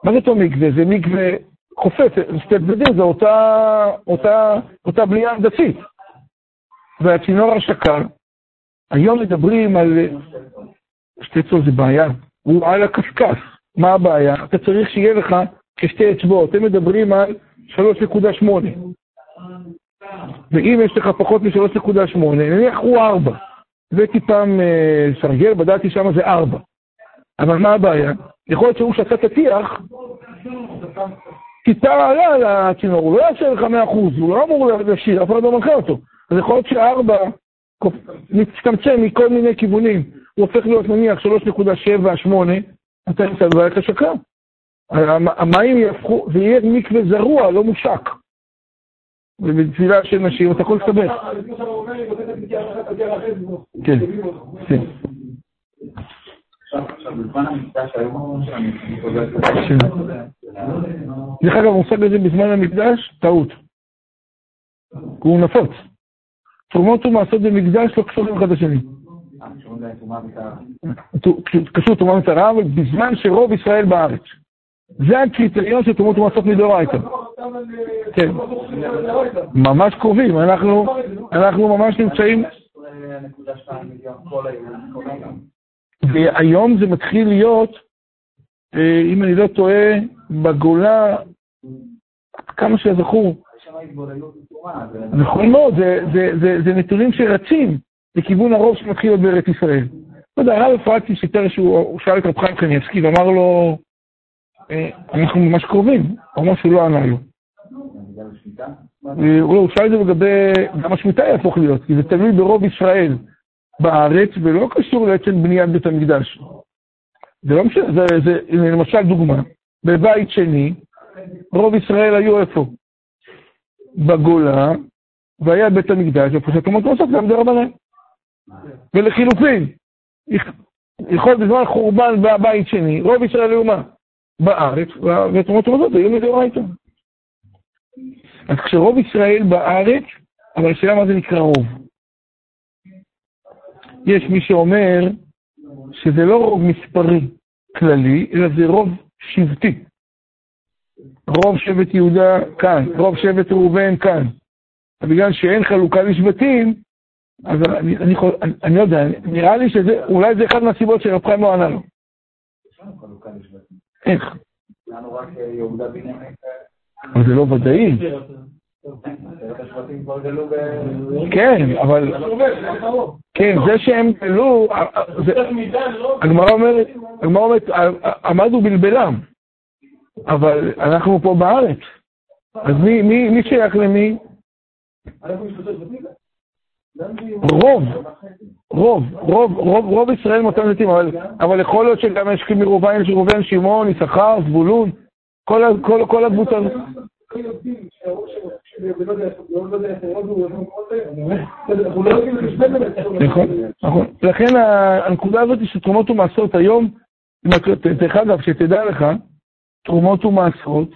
מה זה אותו מקווה? זה מקווה חופץ, שתי צדדים, זה אותה, אותה, אותה בנייה הנדסית. והצינור השקר, היום מדברים על... שתי צול זה בעיה, הוא על הקשקש. מה הבעיה? אתה צריך שיהיה לך כשתי אצבעות. הם מדברים על 3.8. ואם יש לך פחות מ-3.8, נניח הוא 4. הבאתי פעם סרגל, בדקתי שם זה 4. אבל מה הבעיה? יכול להיות שהוא שתה את הטיח, טיפה עלה על הצינור, הוא לא יאשר לך 100%, הוא לא אמור להשאיר, אף אחד לא מנחה אותו. אז יכול להיות שהארבע מצטמצם מכל מיני כיוונים, הוא הופך להיות נניח 3.78, אתה נמצא בבעיית השקה. המים יהפכו, זה יהיה מקווה זרוע, לא מושק. ובתפילה של נשים אתה יכול לסבך. כן, כן. דרך אגב, המושג הזה בזמן המקדש, טעות. הוא נפוץ. תרומות ומעשות במקדש לא קשורים אחד לשני. קשור תרומה מטרה, אבל בזמן שרוב ישראל בארץ. זה הקריטריון של תרומות ומעשות מדאורייתא. כן. ממש קרובים, אנחנו ממש נמצאים... והיום זה מתחיל להיות, אם אני לא טועה, בגולה, כמה שזכור. נכון מאוד, זה נתונים שרצים לכיוון הרוב שמתחיל להיות בארץ ישראל. לא יודע, הרב אפרתי סיפר שהוא שאל את רב חיים קניאבסקי ואמר לו, אנחנו ממש קרובים, הוא אמר שהוא לא ענה לו. הוא שאל את זה לגבי, גם השמיטה יהפוך להיות, כי זה תלוי ברוב ישראל בארץ, ולא קשור לעצם בניית בית המקדש. זה לא משנה, זה, זה למשל דוגמה, בבית שני, רוב ישראל היו איפה? בגולה, והיה בית המקדש, איפה שאתם רוצים לעשות גם דרבנן. ולחילופין, יכול בזמן חורבן בבית שני, רוב ישראל היו מה? בארץ, ותרומות ומזות היו מדאורייתא. אז כשרוב ישראל בארץ, אבל השאלה מה זה נקרא רוב. יש מי שאומר שזה לא רוב מספרי כללי, אלא זה רוב שבטי. רוב שבט יהודה כאן, רוב שבט ראובן כאן. בגלל שאין חלוקה לשבטים, אז אני, אני, אני, אני לא יודע, נראה לי שזה, אולי זה אחד מהסיבות שרב חיים לא ענה לו. איך? אבל זה לא ודאי. כן, אבל... כן, זה שהם גלו... הגמרא אומרת, עמדו בלבלם. אבל אנחנו פה בארץ. אז מי שייך למי? רוב, רוב, רוב, רוב, רוב ישראל מאותם דתיים, אבל, אבל יכול להיות שגם יש מראובן, יש ראובן, שמעון, יששכר, זבולון, כל, כל, כל הקבוצה. נכון, נכון. לכן הנקודה הזאת של תרומות ומעשרות היום, דרך אגב, שתדע לך, תרומות ומעשרות,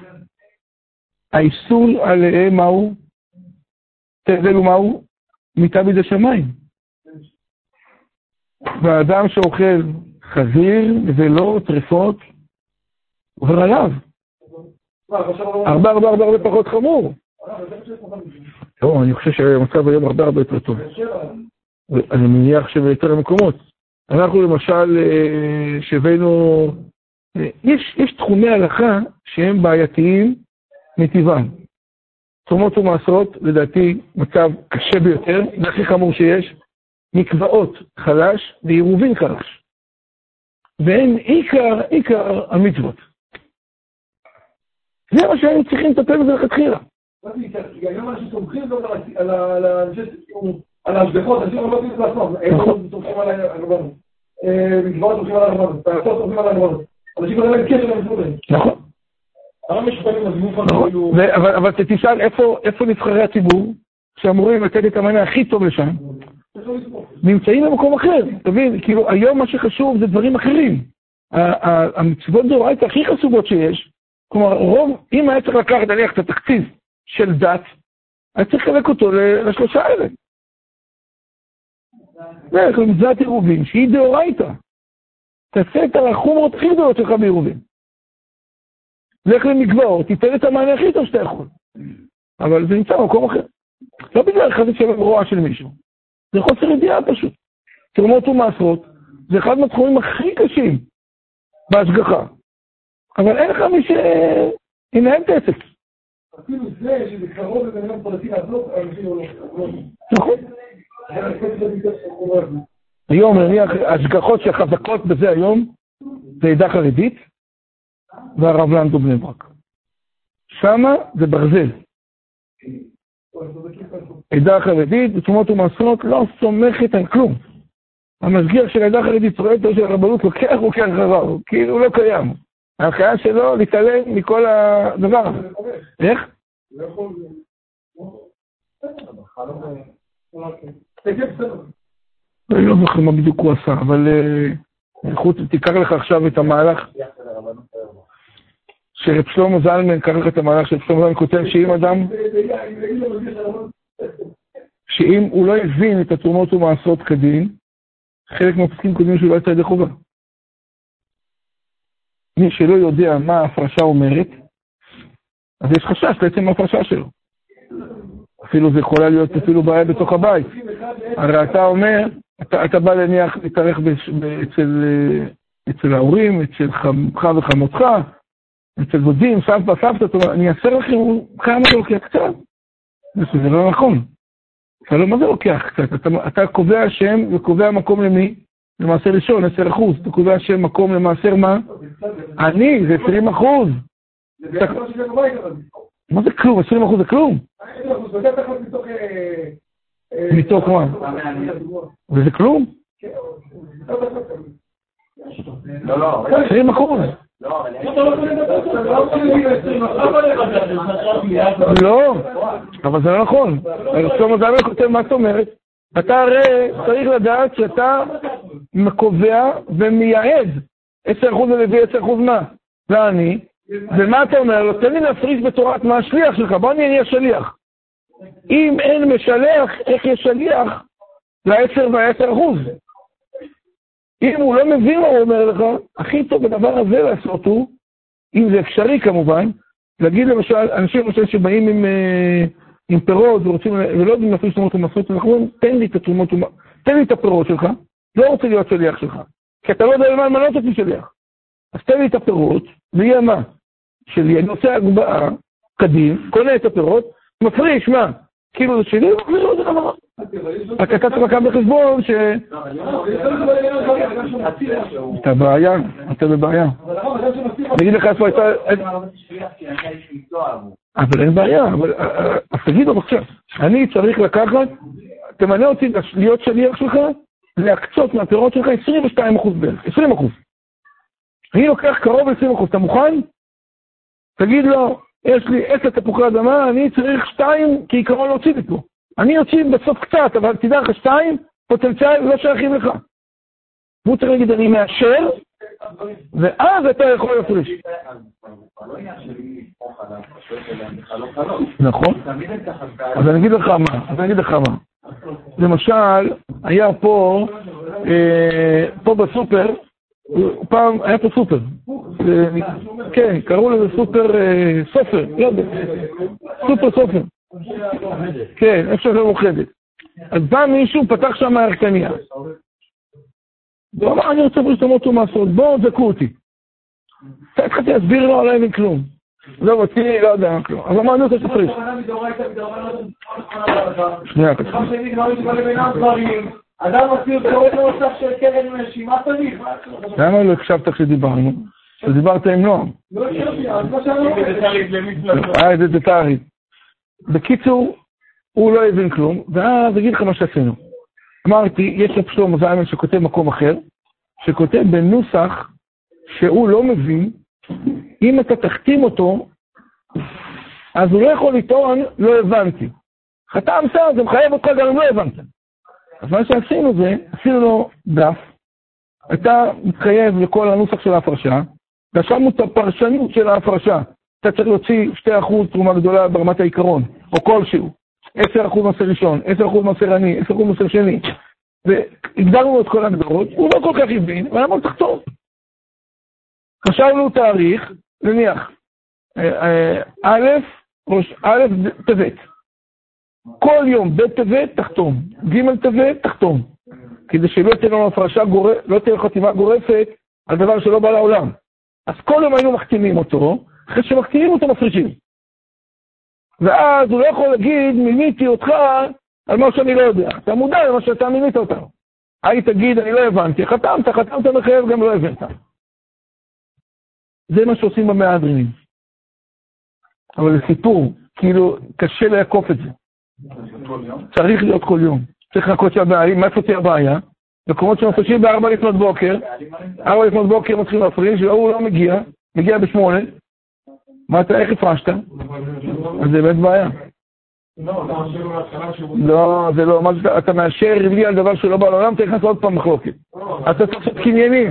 האיסור עליהם מהו? תבלו מהו? מיטה בידי שמיים. והאדם שאוכל חזיר ולא טרפות, עובר עליו. הרבה הרבה הרבה הרבה פחות חמור. לא, אני חושב שהמצב היום הרבה הרבה יותר טוב. אני מניח שביותר המקומות. אנחנו למשל, אה, שהבאנו, אה, יש תחומי הלכה שהם בעייתיים מטבעם. תרומות ומעשרות, לדעתי, מצב קשה ביותר, זה הכי חמור שיש. מקוואות חלש ועירובין חלש. והם עיקר, עיקר המצוות. זה מה שהיינו צריכים לטפל בזה לכתחילה. היום אנשים סומכים על ההשגחות, אנשים לא יודעים הם לא סומכים על הרבנות. מקוואות סומכים על הרבנות, פעשות סומכים על הרבנות. אנשים לא יודעים קשר עם נכון. נכון. אבל תשאל, איפה נבחרי הציבור שאמורים לתת את המענה הכי טוב לשם? נמצאים במקום אחר, תבין, כאילו היום מה שחשוב זה דברים אחרים. המצוות דאורייתא הכי חשובות שיש, כלומר רוב, אם היה צריך לקחת נניח את התקציב של דת, היה צריך לחלק אותו לשלושה האלה. זה עירובין שהיא דאורייתא. תעשה את החומרות הכי גדולות שלך בעירובין. לך למקוואות, תיתן את המענה הכי טוב שאתה יכול. אבל זה נמצא במקום אחר. לא בגלל חסד של רוע של מישהו. זה חוסר ידיעה פשוט. תרומות ומעשרות זה אחד מהתחומים הכי קשים בהשגחה. אבל אין לך מי שינהל את העסק. אפילו זה שזה קרוב לבן אדם פרטי לעזור, אנשים לא... נכון. היום נניח השגחות שחזקות בזה היום זה עדה חרדית והרב לנדו בני ברק. שמה זה ברזל. עדה חרדית, בתרומות ומעשרות, לא סומכת על כלום. המשגיח של העדה החרדית רואה אותו של הרבנות, לוקח, לוקח אחריו, כאילו הוא לא קיים. ההנחיה שלו להתעלם מכל הדבר הזה. איך? אני לא זוכר מה בדיוק הוא עשה, אבל חוץ, תיקח לך עכשיו את המהלך שרב שלמה זלמן, לך את המהלך של שלמה זלמן, כותב שאם אדם, שאם הוא לא הבין את התרומות ומעשרות כדין, חלק מהפסקים קודמים שהוא לא יצא ידי חובה. מי שלא יודע מה ההפרשה אומרת, אז יש חשש לעצם ההפרשה שלו. אפילו זה יכולה להיות אפילו בעיה בתוך הבית. הרי אתה אומר, אתה, אתה בא להניח להתארך אצל, אצל ההורים, אצל חמך וחמותך, אצל דודים, סבתא, סבתא, אני אעשה לכם כמה זה לוקח קצת. זה לא נכון. אתה לא, מה זה לוקח קצת? אתה, אתה קובע שם וקובע מקום למי? למעשה ראשון, 10 אחוז. אתה קובע שם מקום למעשר מה? אני, זה 20 אחוז. מה זה כלום? 20 אחוז זה כלום? מתוך מה? וזה כלום? 20 אחוז. לא, אבל זה לא נכון. שלמה זלמן כותב, מה זאת אומרת? אתה הרי צריך לדעת שאתה קובע ומייעד 10% ולוי 10% מה? ואני, ומה אתה אומר לו? תן לי להפריש בתורת מה השליח שלך, בוא אני אהיה שליח. אם אין משלח, איך יש שליח ל-10 וה-10%? אם הוא לא מבין מה הוא אומר לך, הכי טוב בדבר הזה לעשות הוא, אם זה אפשרי כמובן, להגיד למשל, אנשים למשל שבאים עם, אה, עם פירות ורוצים, ולא יודעים להפריש תרומות ומסורת, אנחנו אומרים, תן לי את התרומות, תן לי את הפירות שלך, לא רוצה להיות שליח שלך, כי אתה לא יודע למה למנות אותי שליח. אז תן לי את הפירות, ויהיה מה? שלי, אני עושה הגבהה, קדים, קונה את הפירות, מפריש, מה? כאילו שלי, מחזיר לו את זה חזרה. רק אתה צריך לקחת בחשבון ש... אתה בעיה, אתה בבעיה. אני אגיד לך איפה הייתה... אבל אין בעיה, אז תגיד לו עכשיו, אני צריך לקחת, תמנה אותי להיות שליח שלך, להקצות מהפירות שלך 22 אחוז בערך, 20 אחוז. אני לוקח קרוב ל-20 אחוז, אתה מוכן? תגיד לו, יש לי עשר תפוחי אדמה, אני צריך שתיים כעיקרון להוציא מפה. אני אוציא בסוף קצת, אבל תדע לך, שתיים, פוטנציאל לא שייכים לך. והוא צריך להגיד, אני מאשר, ואז אתה יכול להפריש. נכון. אז אני אגיד לך מה, אז אני אגיד לך מה. למשל, היה פה, אה, פה בסופר, פעם היה פה סופר. אה, כן, קראו לזה סופר אה, סופר, לא יודע, סופר סופר. כן, איפה שזה מאוחדת. אז בא מישהו, פתח שם ירקניה. והוא אמר, אני רוצה ברשתמות ומעשרות, בואו תזכו אותי. התחלתי להסביר לו, לא הבין כלום. לא אותי, לא יודע כלום. אז אמר, אני רוצה שתפריש. שנייה, אדם אפילו קורא למצב של קרן נשימה תמיד. למה לא הקשבת כשדיברנו? כשדיברת עם נועם. לא הקשבתי, אז מה שאני אומר. אה, זה דטרית. בקיצור, הוא לא הבין כלום, ואז אגיד לך מה שעשינו. אמרתי, יש רב שלמה זלמן שכותב מקום אחר, שכותב בנוסח שהוא לא מבין, אם אתה תחתים אותו, אז הוא לא יכול לטעון, לא הבנתי. חתם בסדר, זה מחייב אותך גם אם לא הבנת. אז מה שעשינו זה, עשינו לו דף, אתה מתחייב לכל הנוסח של ההפרשה, רשמנו את הפרשנות של ההפרשה. אתה צריך להוציא 2% תרומה גדולה ברמת העיקרון, או כלשהו. 10% מעשר ראשון, 10% מעשר עני, 10% מעשר שני. והגדרנו לו את כל ההגדרות, הוא לא כל כך הבין, אבל אמרנו תכתוב. חשבנו תאריך, נניח, אה, אה, א', ראש, א', טבת. כל יום ב' טבת, תחתום. ג' טבת, תחתום. כדי שלא תהיה לנו הפרשה גורפת, לא תהיה חתימה גורפת על דבר שלא בא לעולם. אז כל יום היינו מחתימים אותו, אחרי שמחתימים אותו מפרישים. ואז הוא לא יכול להגיד, מיניתי אותך על מה שאני לא יודע. אתה מודע למה שאתה מינית אותנו. היי תגיד, אני לא הבנתי, חתמת, חתמת מחייב, גם לא הבנת. זה מה שעושים במהדרין. אבל זה סיפור, כאילו, קשה לעקוף את זה. צריך להיות כל יום. צריך לחכות שהבעלים, מאיפה תהיה הבעיה? מקומות שמפרישים בארבע לפנות בוקר, ארבע לפנות בוקר מתחילים להפריש, והוא לא מגיע, מגיע בשמונה. מה אתה, איך הפרשת? אז זה באמת בעיה. לא, זה לא, מה אתה מאשר לי על דבר שלא בא לעולם, אתה נכנס עוד פעם מחלוקת. אתה צריך לעשות קניינים.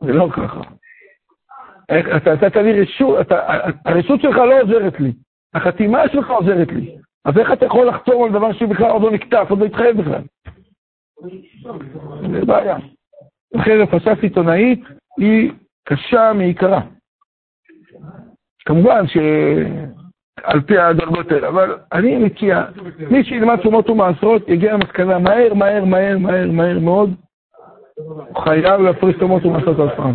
זה לא ככה. אתה נתת לי רשות, הרשות שלך לא עוזרת לי, החתימה שלך עוזרת לי. אז איך אתה יכול לחתום על דבר שבכלל עוד לא נקטף, עוד לא התחייב בכלל? זה בעיה. לכן הפרשה סיטונאית היא קשה מעיקרה. כמובן שעל פי הדרגות האלה, אבל אני מציע, מי שילמד תרומות ומעשרות יגיע למסקנה מהר, מהר, מהר, מהר, מהר מאוד, הוא חייב להפריש תרומות ומעשרות על פעם.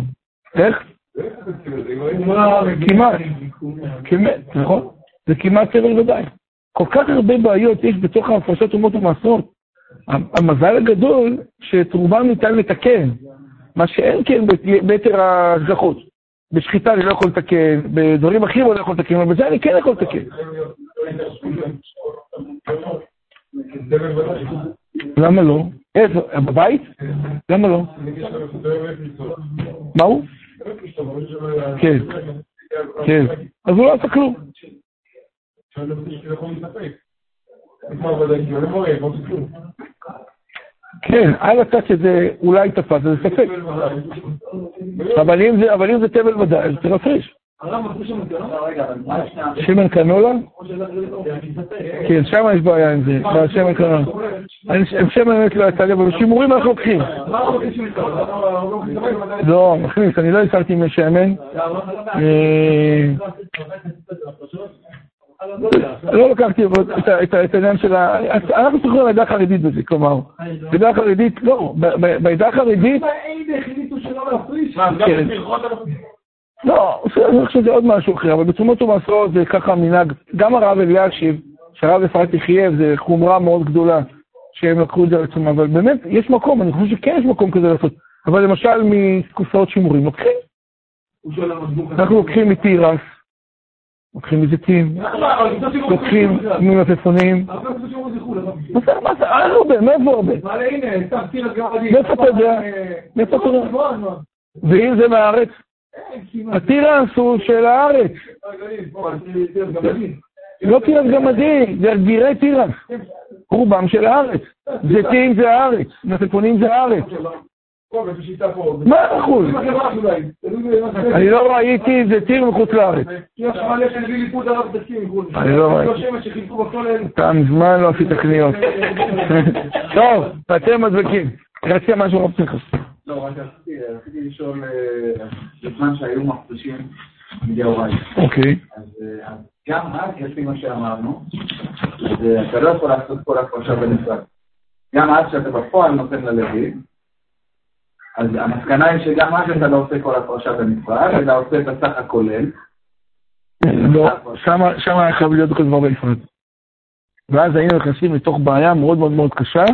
איך? כמעט, כמעט, נכון? זה כמעט סבל ודאי. כל כך הרבה בעיות יש בתוך ההפרשות תרומות ומעשרות. המזל הגדול שתרומה ניתן לתקן, מה שאין כן ביתר ההשגחות. בשחיטה אני לא יכול לתקן, בדברים אחרים אני לא יכול לתקן, אבל בזה אני כן יכול לתקן. למה לא? איפה? בבית? למה לא? מה הוא? כן, כן. אז הוא לא עשה כלום. כן, על הצד שזה אולי תפס, זה ספק. אבל אם זה תבל ודאי, אז צריך להפריש. שמן קנולה? כן, שם יש בעיה עם זה, בשמן קנולה. שמן באמת לא יצא לי, אבל שימורים אנחנו לוקחים. לא, מכניס, אני לא הסרתי משמן. לא לקחתי את העניין של ה... אנחנו צריכים לעדה החרדית בזה, כלומר, בעדה החרדית, לא, בעדה החרדית... לא, אני חושב שזה עוד משהו אחר, אבל בתרומות ומעשרות זה ככה מנהג, גם הרב אלישיב, שהרב אפרת יחייב, זה חומרה מאוד גדולה שהם לקחו את זה על עצמם, אבל באמת, יש מקום, אני חושב שכן יש מקום כזה לעשות, אבל למשל מקופסאות שימורים, לוקחים. אנחנו לוקחים מתירס, לוקחים מזיתים, לוקחים ממלפפונים. מה זה, אה, לא הרבה, מאיפה הרבה? מאיפה אתה יודע? מאיפה אתה יודע? ואם זה מהארץ? התירס הוא של הארץ, לא תירס גמדים, זה גבירי תירס, רובם של הארץ. זיתים זה הארץ, מלפפונים זה הארץ. מה אחוז? אני לא ראיתי זיתים מחוץ לארץ. אני לא ראיתי. אתה מזמן לא עשית קניות. טוב, אתם מדבקים. רצית משהו רב פנחס. לא, רק רציתי רציתי לשאול, אה, בזמן שהיו מפרישים מדאורייתא. אוקיי. אז אה, גם אז, לפי מה שאמרנו, אה, אתה לא יכול לעשות כל הפרשה בנפרד. גם אז שאתה בפועל נותן ללוי, אז המסקנה היא שגם אז אתה לא עושה כל הפרשה בנפרד, אלא עושה את הסך הכולל. לא, שמה היה חייב להיות בכל דבר בנפרד. ואז היינו נכנסים לתוך בעיה מאוד מאוד מאוד קשה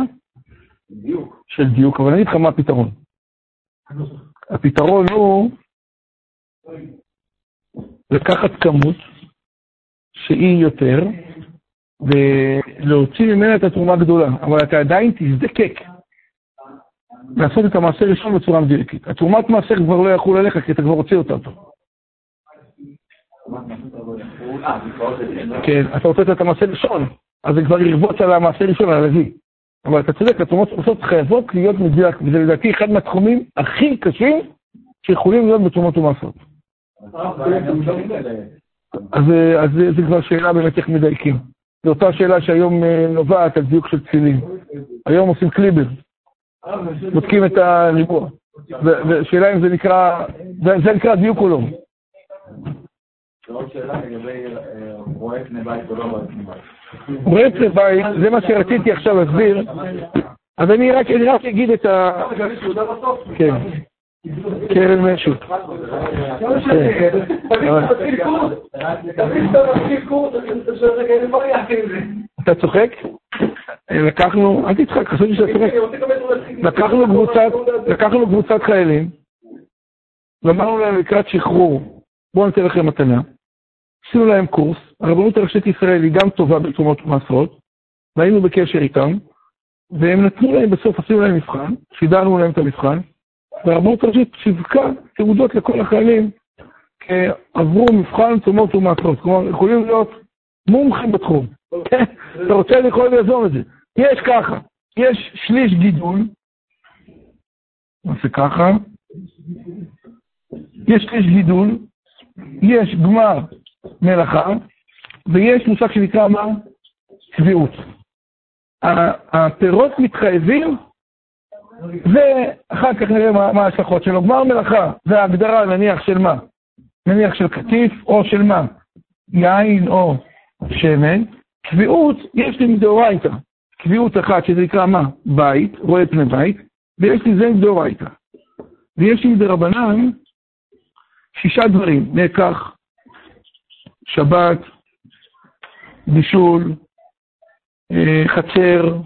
בדיוק. של דיוק, אבל אני אגיד לך מה הפתרון. הפתרון הוא לקחת כמות שהיא יותר, ולהוציא ממנה את התרומה הגדולה, אבל אתה עדיין תזדקק לעשות את המעשה הראשון בצורה מדויקת. התרומת מעשר כבר לא יחול עליך, כי אתה כבר הוציא אותה זה כן. אתה רוצה את המעשה הראשון, אז זה כבר ירבוץ על המעשה הראשון, על הלוי. אבל אתה צודק, התרומות המעשרות חייבות להיות מדויק, וזה לדעתי אחד מהתחומים הכי קשים שיכולים להיות בתרומות ומעשרות. אז, זה כבר שאלה באמת איך מדייקים. זו אותה שאלה שהיום אה, נובעת על דיוק של תפילין. היום עושים קליבר, בודקים את הריבוע. ושאלה אם זה נקרא, זה, נקרא דיוק או לא. שאלה לגבי פני בית או לא פני בית. רואה פני בית, זה מה שרציתי עכשיו להסביר. אז אני רק, אני רק אגיד את ה... כן. קרן משהו. אתה צוחק? לקחנו, אל תצחק, חשבתי שאתה צוחק. לקחנו קבוצת, חיילים, ואמרנו להם לקראת שחרור, בואו ניתן לכם מתנה. עשינו להם קורס, הרבנות הראשית ישראל היא גם טובה בתרומות ומעשרות, והיינו בקשר איתם, והם נתנו להם בסוף, עשינו להם מבחן, שידרנו להם את המבחן, והרבנות הראשית שיווקה תעודות לכל החיילים, עברו מבחן תרומות ומעשרות, כלומר יכולים להיות מומחים בתחום. אתה רוצה יכול ליזום את זה. יש ככה, יש שליש גידול, נעשה ככה, יש שליש גידול, יש גמר מלאכה, ויש מושג שנקרא מה? צביעות. הפירות מתחייבים, ואחר כך נראה מה ההשלכות שלו. גמר מלאכה זה ההגדרה נניח של מה? נניח של קטיף או של מה? יין או שמן. קביעות, יש לי מדאורייתא. קביעות אחת שזה נקרא מה? בית, רואה פני בית, ויש לי זה מדאורייתא. ויש לי מדרבנן שישה דברים, נקח, שבת, בישול, אה, חצר,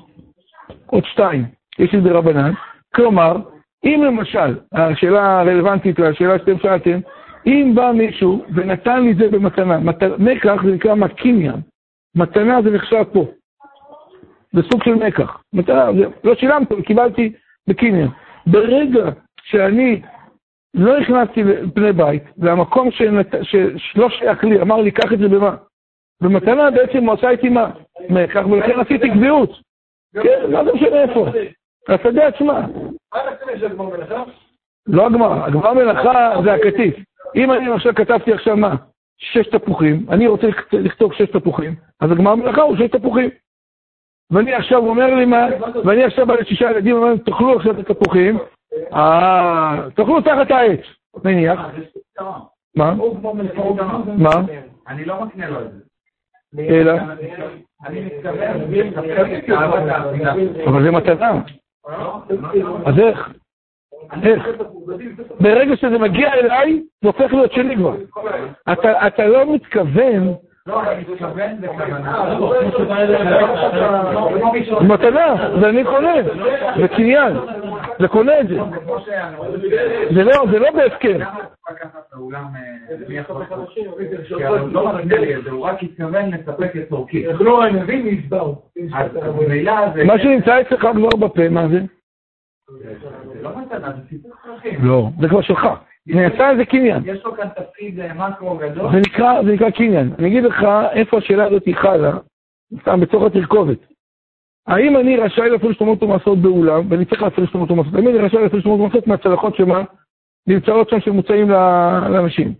עוד שתיים, יש לי דרבנן. כלומר, אם למשל, השאלה הרלוונטית לשאלה שאתם שאלתם, אם בא מישהו ונתן לי זה במתנה, מת... מקח זה נקרא מקניין, מתנה זה נחשב פה, זה סוג של מקח, מתנה, זה, לא שילמתי, קיבלתי בקניין. ברגע שאני לא הכנסתי לבני בית, והמקום שנת... שלא שייך לי, אמר לי, קח את זה במה? במתנה בעצם הוא עשה איתי מה? מקח, ולכן עשיתי קביעות. כן, לא משנה איפה. השדה עצמה. לא הגמרא, הגמרא מלאכה זה הקטיף. אם אני עכשיו כתבתי עכשיו מה? שש תפוחים, אני רוצה לכתוב שש תפוחים, אז הגמרא מלאכה הוא שש תפוחים. ואני עכשיו אומר לי מה, ואני עכשיו בא לשישה ילדים, אומר להם, תאכלו עכשיו את התפוחים, אה, תאכלו תחת העץ, נניח. מה? מה? אני לא מקנה לו את זה. אלא? אני מתכוון, אבל זה מתנה. אז איך? איך? ברגע שזה מגיע אליי, זה הופך להיות שלי כבר. אתה, אתה לא מתכוון, לא, אני מתכוון בכוונה. זה מתנה, זה אני קונה, זה קניין, זה קונה את זה. זה לא, זה לא בהפקר. מה שנמצא אצלך כבר בפה, מה זה? לא זה כבר שלך. נעשה איזה קניין. יש לו כאן תפקיד מקרו גדול. זה נקרא, קניין. אני אגיד לך איפה השאלה הזאת חלה, סתם בתוך התרכובת. האם אני רשאי להפעיל שתומות ומעשות באולם, ואני צריך להפעיל שתומות ומעשות, האם אני רשאי להפעיל שתומות ומעשות מהצלחות שמה? נמצאות שם שמוצאים לאנשים.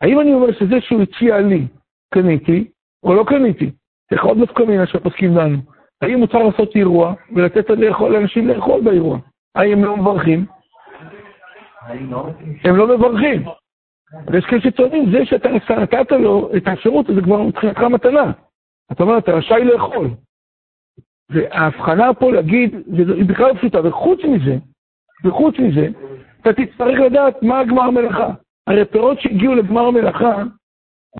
האם אני אומר שזה שהוא הציע לי, קניתי, או לא קניתי? זה עוד נפקא מינה שהפוסקים דנו. האם מותר לעשות אירוע ולתת לאכול, לאנשים לאכול באירוע? האם הם לא מברכים? הם לא מברכים. ויש כאלה שטוענים, זה שאתה נתת לו את האפשרות, זה כבר מבחינתך מתנה. אתה אומר, אתה רשאי לאכול. וההבחנה פה להגיד, היא בכלל לא פשוטה, וחוץ מזה, וחוץ מזה, אתה תצטרך לדעת מה הגמר מלאכה. הרי פירות שהגיעו לגמר מלאכה,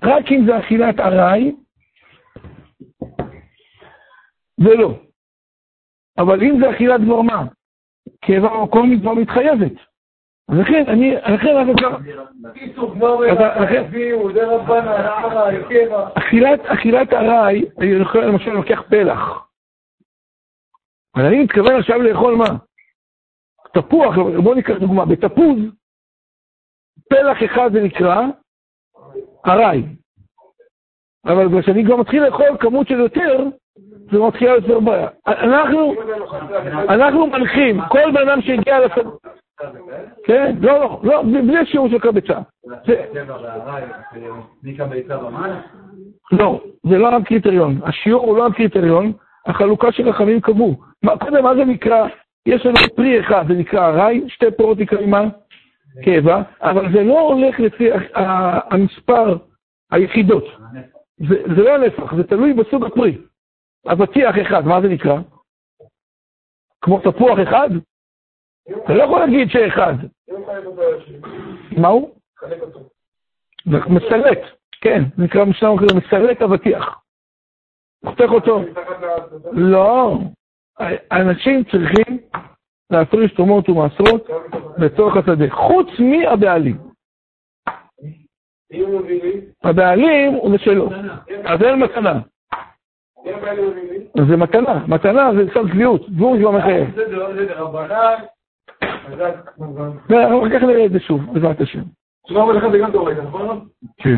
רק אם זה אכילת ארעי, זה לא. אבל אם זה אכילת גמרמה, כאבה במקום היא כבר מתחייבת. אז לכן, אני, לכן אנחנו כבר... אכילת ארעי, אני למשל לוקח פלח. אבל אני מתכוון עכשיו לאכול מה? תפוח, בואו ניקח דוגמה, בתפוז, פלח אחד זה נקרא ארעי. אבל כשאני כבר מתחיל לאכול כמות של יותר, זה מתחיל יותר בעיה. אנחנו, אנחנו מנחים, כל בן אדם שהגיע לשדה... כן, לא, לא, לא, בלי שיעור של קבצה. לא, זה לא הקריטריון. השיעור הוא לא הקריטריון, החלוקה של רחמים קבעו. קודם, מה זה נקרא? יש לנו פרי אחד, זה נקרא ארעי, שתי פירות נקראים מה? קבע, אבל זה לא הולך לפי המספר היחידות. זה, זה לא הנפח, זה תלוי בסוג הפרי. אבטיח אחד, מה זה נקרא? כמו תפוח אחד? אתה לא יכול להגיד שאחד. מה הוא? מסלק, כן, נקרא משנה מסלק אבטיח. חותך אותו. לא, אנשים צריכים להפריש תרומות ומעשרות לצורך השדה, חוץ מהבעלים. הבעלים הוא שלו, אז אין מתנה. זה מתנה, מתנה זה קצת צביעות, צביעות כבר מחייב. אנחנו כך נראה את זה שוב, בעזרת השם. שלום לך זה גם דורק, נכון? כן.